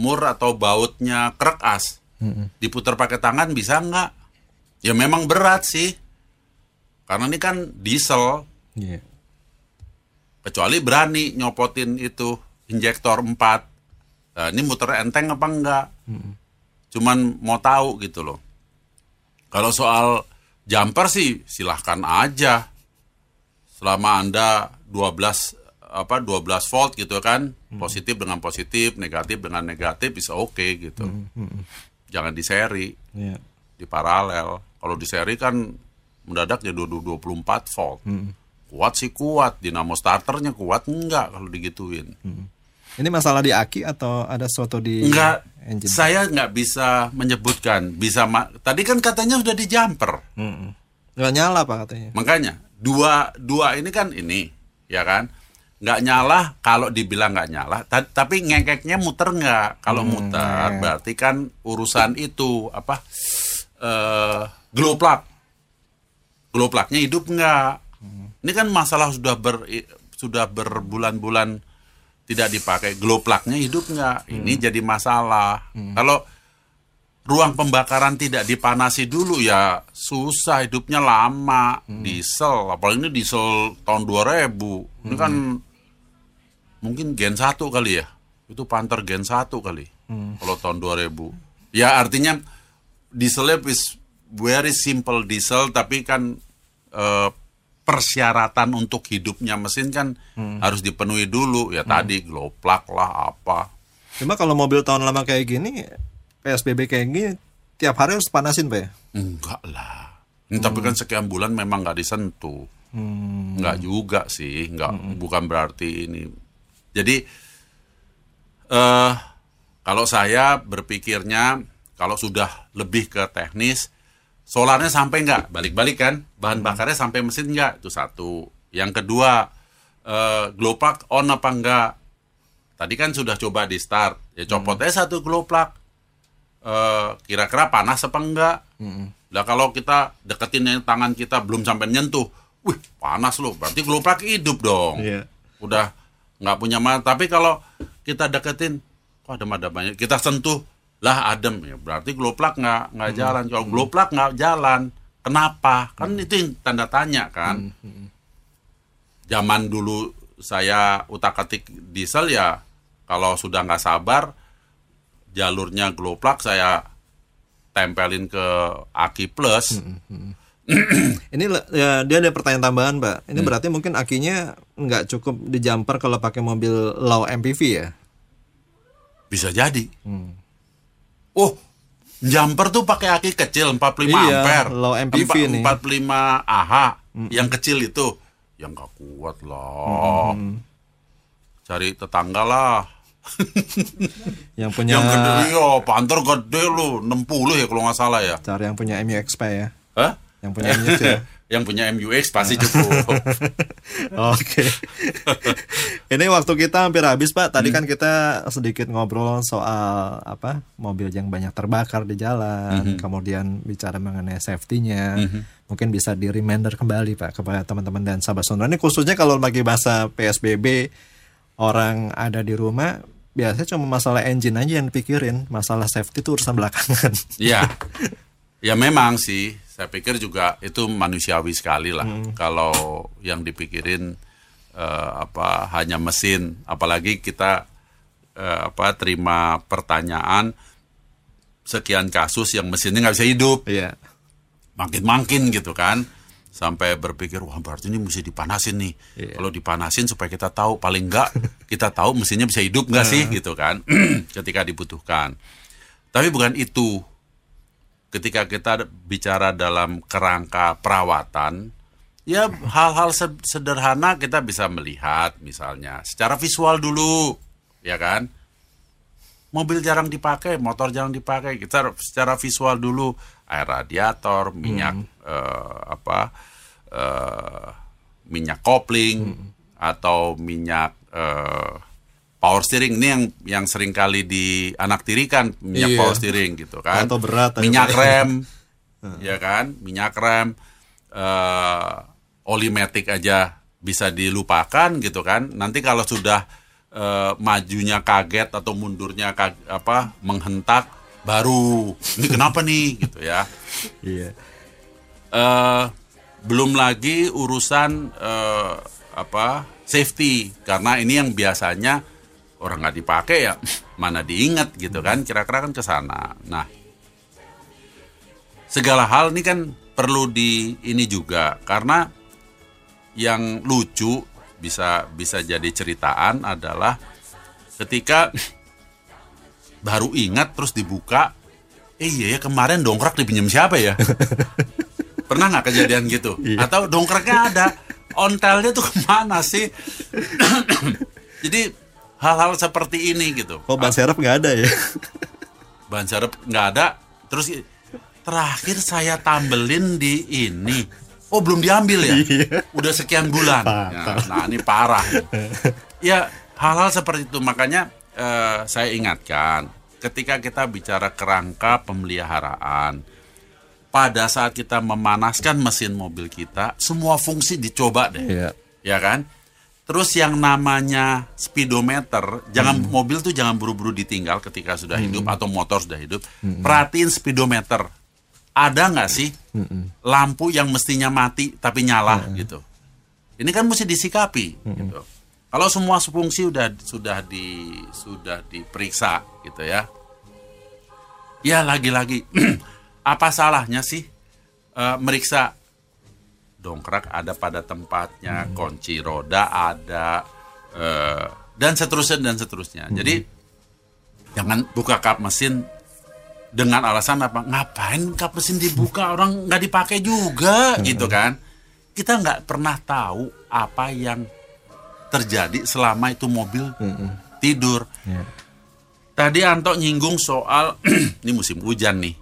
Mur atau bautnya krek as. Diputar pakai tangan bisa enggak? Ya memang berat sih. Karena ini kan diesel. Iya. Kecuali berani nyopotin itu injektor 4. Nah, ini muter enteng apa enggak? cuman mau tahu gitu loh. Kalau soal jumper sih silahkan aja. Selama Anda 12 apa 12 volt gitu kan, positif dengan positif, negatif dengan negatif bisa oke gitu. Jangan di seri, Iya. di paralel. Kalau di seri kan mendadak jadi 24 volt. Kuat sih kuat, dinamo starternya kuat enggak kalau digituin. Ini masalah di aki atau ada sesuatu di Enggak, engine? saya nggak bisa menyebutkan. Bisa ma- tadi kan katanya sudah di jumper. Mm-mm. Nggak nyala pak katanya. Makanya dua dua ini kan ini, ya kan? Nggak nyala kalau dibilang nggak nyala, ta- tapi ngekeknya muter nggak? Kalau muter berarti kan urusan itu apa? Eh, glow plug, glow plugnya hidup nggak? Ini kan masalah sudah ber sudah berbulan-bulan tidak dipakai, glow plugnya hidup nggak? Ini jadi masalah. Kalau ruang pembakaran tidak dipanasi dulu ya susah hidupnya lama. Diesel apalagi ini diesel tahun 2000 ini kan mungkin gen 1 kali ya. Itu Panther gen 1 kali kalau tahun 2000 ya artinya dieselnya very simple diesel tapi kan eh, persyaratan untuk hidupnya mesin kan harus dipenuhi dulu ya tadi glow plug lah apa Cuma kalau mobil tahun lama kayak gini, PSBB kayak gini, tiap hari harus panasin pak ya? Enggak lah. Ini Tapi kan sekian bulan memang nggak disentuh. Enggak juga sih, enggak bukan berarti ini. Jadi eh kalau saya berpikirnya kalau sudah lebih ke teknis, solarnya sampai enggak balik-balik kan, bahan bakarnya sampai mesin enggak itu satu. Yang kedua, eh glow plug on apa enggak? Tadi kan sudah coba di start, ya copot aja satu glow plug eh, kira-kira panas apa enggak. Nah kalau kita deketin tangan kita belum sampai nyentuh, wih panas loh, berarti glow plug hidup dong. Iya. Udah nggak punya mana. Tapi kalau kita deketin, kok ada ada banyak, kita sentuh, lah adem ya, berarti glow plug nggak nggak jalan. Kalau glow plug nggak jalan, kenapa? Kan itu yang tanda tanya kan. Zaman dulu saya utak atik diesel ya, kalau sudah nggak sabar, jalurnya glow plug saya tempelin ke aki plus. Ini le- ya, dia ada pertanyaan tambahan pak. Hmm. Ini berarti mungkin akinya nggak cukup di jumper kalau pakai mobil low MPV ya? Bisa jadi. Oh, jumper tuh pakai aki kecil 45 Iya, ampere. low MPV Empa- nih. 45 AH yang kecil itu. Yang nggak kuat lah. Cari tetangga lah. Yang punya Yang gede, iya, Panther gede lu, 60 ya kalau nggak salah ya. cari yang punya MUXP ya? Hah? Yang punya MUX ya? yang punya MUX pasti cukup. Oke. Ini waktu kita hampir habis Pak. Tadi kan kita sedikit ngobrol soal apa mobil yang banyak terbakar di jalan, kemudian bicara mengenai safety-nya. Mungkin bisa di reminder kembali Pak kepada teman-teman dan sahabat sonora. Ini khususnya kalau lagi masa PSBB orang ada di rumah biasanya cuma masalah engine aja yang dipikirin, masalah safety itu urusan belakangan. Iya. Ya memang sih, saya pikir juga itu manusiawi sekali lah. Kalau yang dipikirin eh, apa hanya mesin, apalagi kita eh, apa terima pertanyaan sekian kasus yang mesinnya nggak bisa hidup, Iya. makin-makin gitu kan. Sampai berpikir, wah berarti ini mesti dipanasin nih. Kalau dipanasin supaya kita tahu, paling enggak kita tahu mesinnya bisa hidup nggak sih gitu kan. Ketika dibutuhkan. Tapi bukan itu. Ketika kita bicara dalam kerangka perawatan, ya hal-hal se- sederhana kita bisa melihat misalnya secara visual dulu, ya kan? Mobil jarang dipakai, motor jarang dipakai. Kita secara visual dulu air radiator, minyak eh, apa eh, minyak kopling atau minyak eh, power steering ini yang yang sering kali di anak tirikan minyak Iya. power steering gitu kan. Atau berat, minyak rem, ya kan, minyak rem, eh oli matic aja bisa dilupakan gitu kan. Nanti kalau sudah eh, majunya kaget atau mundurnya kag- apa menghentak baru ini kenapa nih gitu ya. Iya. eh belum lagi urusan eh, apa safety karena ini yang biasanya orang nggak dipakai ya mana diingat gitu kan kira-kira kan ke sana. Nah segala hal ini kan perlu di ini juga karena yang lucu bisa bisa jadi ceritaan adalah ketika baru ingat terus dibuka eh iya ya kemarin dongkrak dipinjam siapa ya? Pernah nggak kejadian gitu? Atau dongkraknya ada ontelnya tuh ke mana sih? Jadi hal-hal seperti ini gitu. Oh, ban serep nggak ada ya? ban serep nggak ada. Terus terakhir saya tambelin di ini. Oh belum diambil ya? Udah sekian bulan. Ya, nah ini parah. Ya hal-hal seperti itu. Makanya eh, saya ingatkan ketika kita bicara kerangka pemeliharaan pada saat kita memanaskan mesin mobil kita semua fungsi dicoba deh. Iya. ya kan? Terus yang namanya speedometer, jangan mobil tuh jangan buru-buru ditinggal ketika sudah hidup atau motor sudah hidup. Perhatiin speedometer. Ada nggak sih lampu yang mestinya mati tapi nyala gitu? Ini kan mesti disikapi gitu. Kalau semua fungsi sudah sudah di sudah diperiksa gitu ya. Ya lagi-lagi apa salahnya sih eh, meriksa dongkrak ada pada tempatnya, kunci roda ada, eh, dan seterusnya dan seterusnya. Jadi jangan buka kap mesin dengan alasan apa? Ngapain kap mesin dibuka orang nggak dipakai juga, gitu kan? Kita nggak pernah tahu apa yang terjadi selama itu mobil tidur. Iya. Tadi Anto nyinggung soal ini musim hujan nih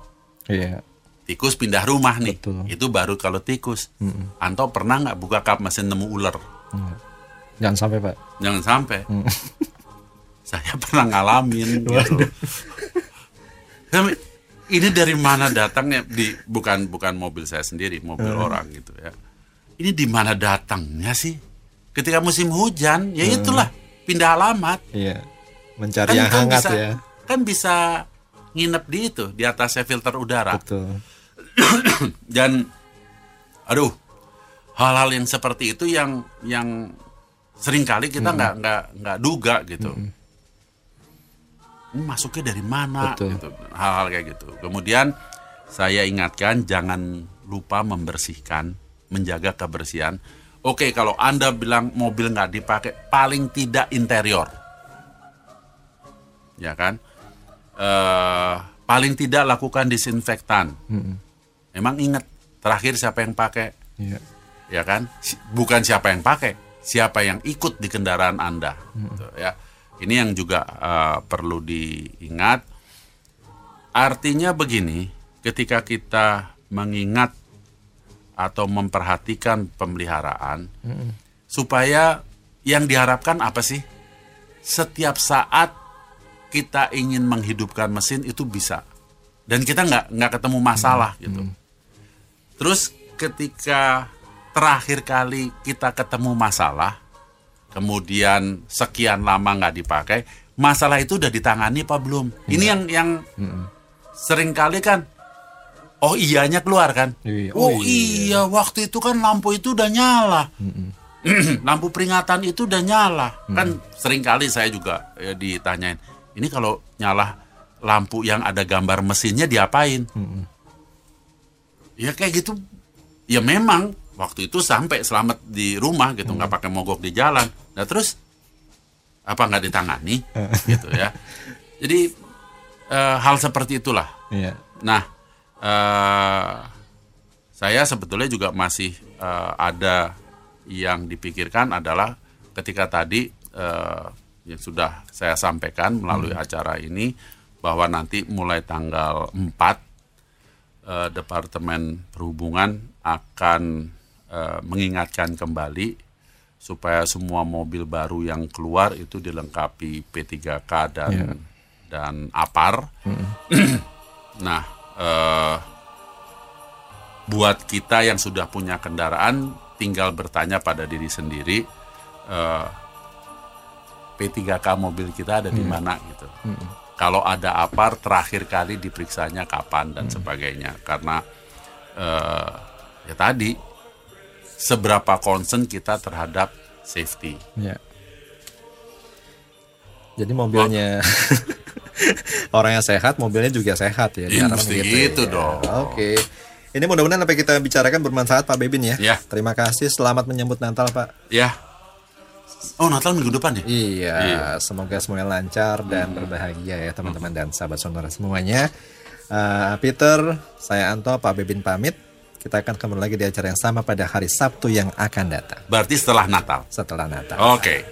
Iya. Tikus pindah rumah nih. Betul. Itu baru kalau tikus. Anto pernah nggak buka kap mesin nemu ular? Jangan sampai pak. Jangan sampai. Saya pernah ngalamin gitu. Ini dari mana datangnya di bukan bukan mobil saya sendiri, mobil orang gitu ya. Ini di mana datangnya sih? Ketika musim hujan, ya itulah pindah alamat. Iya. Mencari yang kan hangat bisa, ya. Kan bisa nginep di itu, di atasnya filter udara. Betul. dan aduh hal-hal yang seperti itu yang yang sering kali kita nggak nggak nggak duga gitu. Ini masuknya dari mana Betul. gitu. Hal-hal kayak gitu. Kemudian saya ingatkan jangan lupa membersihkan menjaga kebersihan. Oke kalau anda bilang mobil nggak dipakai paling tidak interior. Ya kan? Eh, paling tidak lakukan disinfektan Emang ingat terakhir siapa yang pakai? Iya. Ya kan? Bukan siapa yang pakai, siapa yang ikut di kendaraan Anda. Gitu, ya. Ini yang juga eh, perlu diingat. Artinya begini, ketika kita mengingat atau memperhatikan pemeliharaan, supaya yang diharapkan apa sih? Setiap saat kita ingin menghidupkan mesin itu bisa, dan kita nggak nggak ketemu masalah gitu. Terus ketika terakhir kali kita ketemu masalah, kemudian sekian lama nggak dipakai, masalah itu udah ditangani apa belum? Ini yang yang sering kali kan, oh iyanya keluar kan? Iya, Oh, oh iya, waktu itu kan lampu itu udah nyala, lampu peringatan itu udah nyala. Kan sering kali saya juga ya, ditanyain, ini kalau nyala lampu yang ada gambar mesinnya diapain? Ya kayak gitu. Ya memang. Waktu itu sampai selamat di rumah gitu nggak pakai mogok di jalan. Nah terus apa nggak ditangani? Gitu ya. Jadi eh, hal seperti itulah. Iya. nah eh, saya sebetulnya juga masih eh, ada yang dipikirkan adalah ketika tadi eh, yang sudah saya sampaikan melalui acara ini bahwa nanti mulai tanggal 4 eh, Departemen Perhubungan akan eh, mengingatkan kembali supaya semua mobil baru yang keluar itu dilengkapi P3K dan Iya. dan APAR. nah, eh, buat kita yang sudah punya kendaraan tinggal bertanya pada diri sendiri eh, P3K mobil kita ada di mana gitu. Kalau ada apar terakhir kali diperiksanya kapan dan sebagainya karena eh, ya tadi seberapa concern kita terhadap safety. Iya. Jadi mobilnya Orang yang sehat, mobilnya juga sehat ya. Iya, diharapkan mesti gitu ya. dong. Oke. Ini mudah-mudahan apa yang kita bicarakan bermanfaat Pak Bebin ya. Ya. Terima kasih. Selamat menyambut Natal Pak. Ya. Oh Natal minggu depan ya? Iya, Iya. semoga semuanya lancar dan berbahagia ya teman-teman dan sahabat sonora semuanya. Eh, Peter, saya Anto, Pak Bebin pamit. Kita akan kembali lagi di acara yang sama pada hari Sabtu yang akan datang Berarti setelah Natal. setelah Natal. Oke.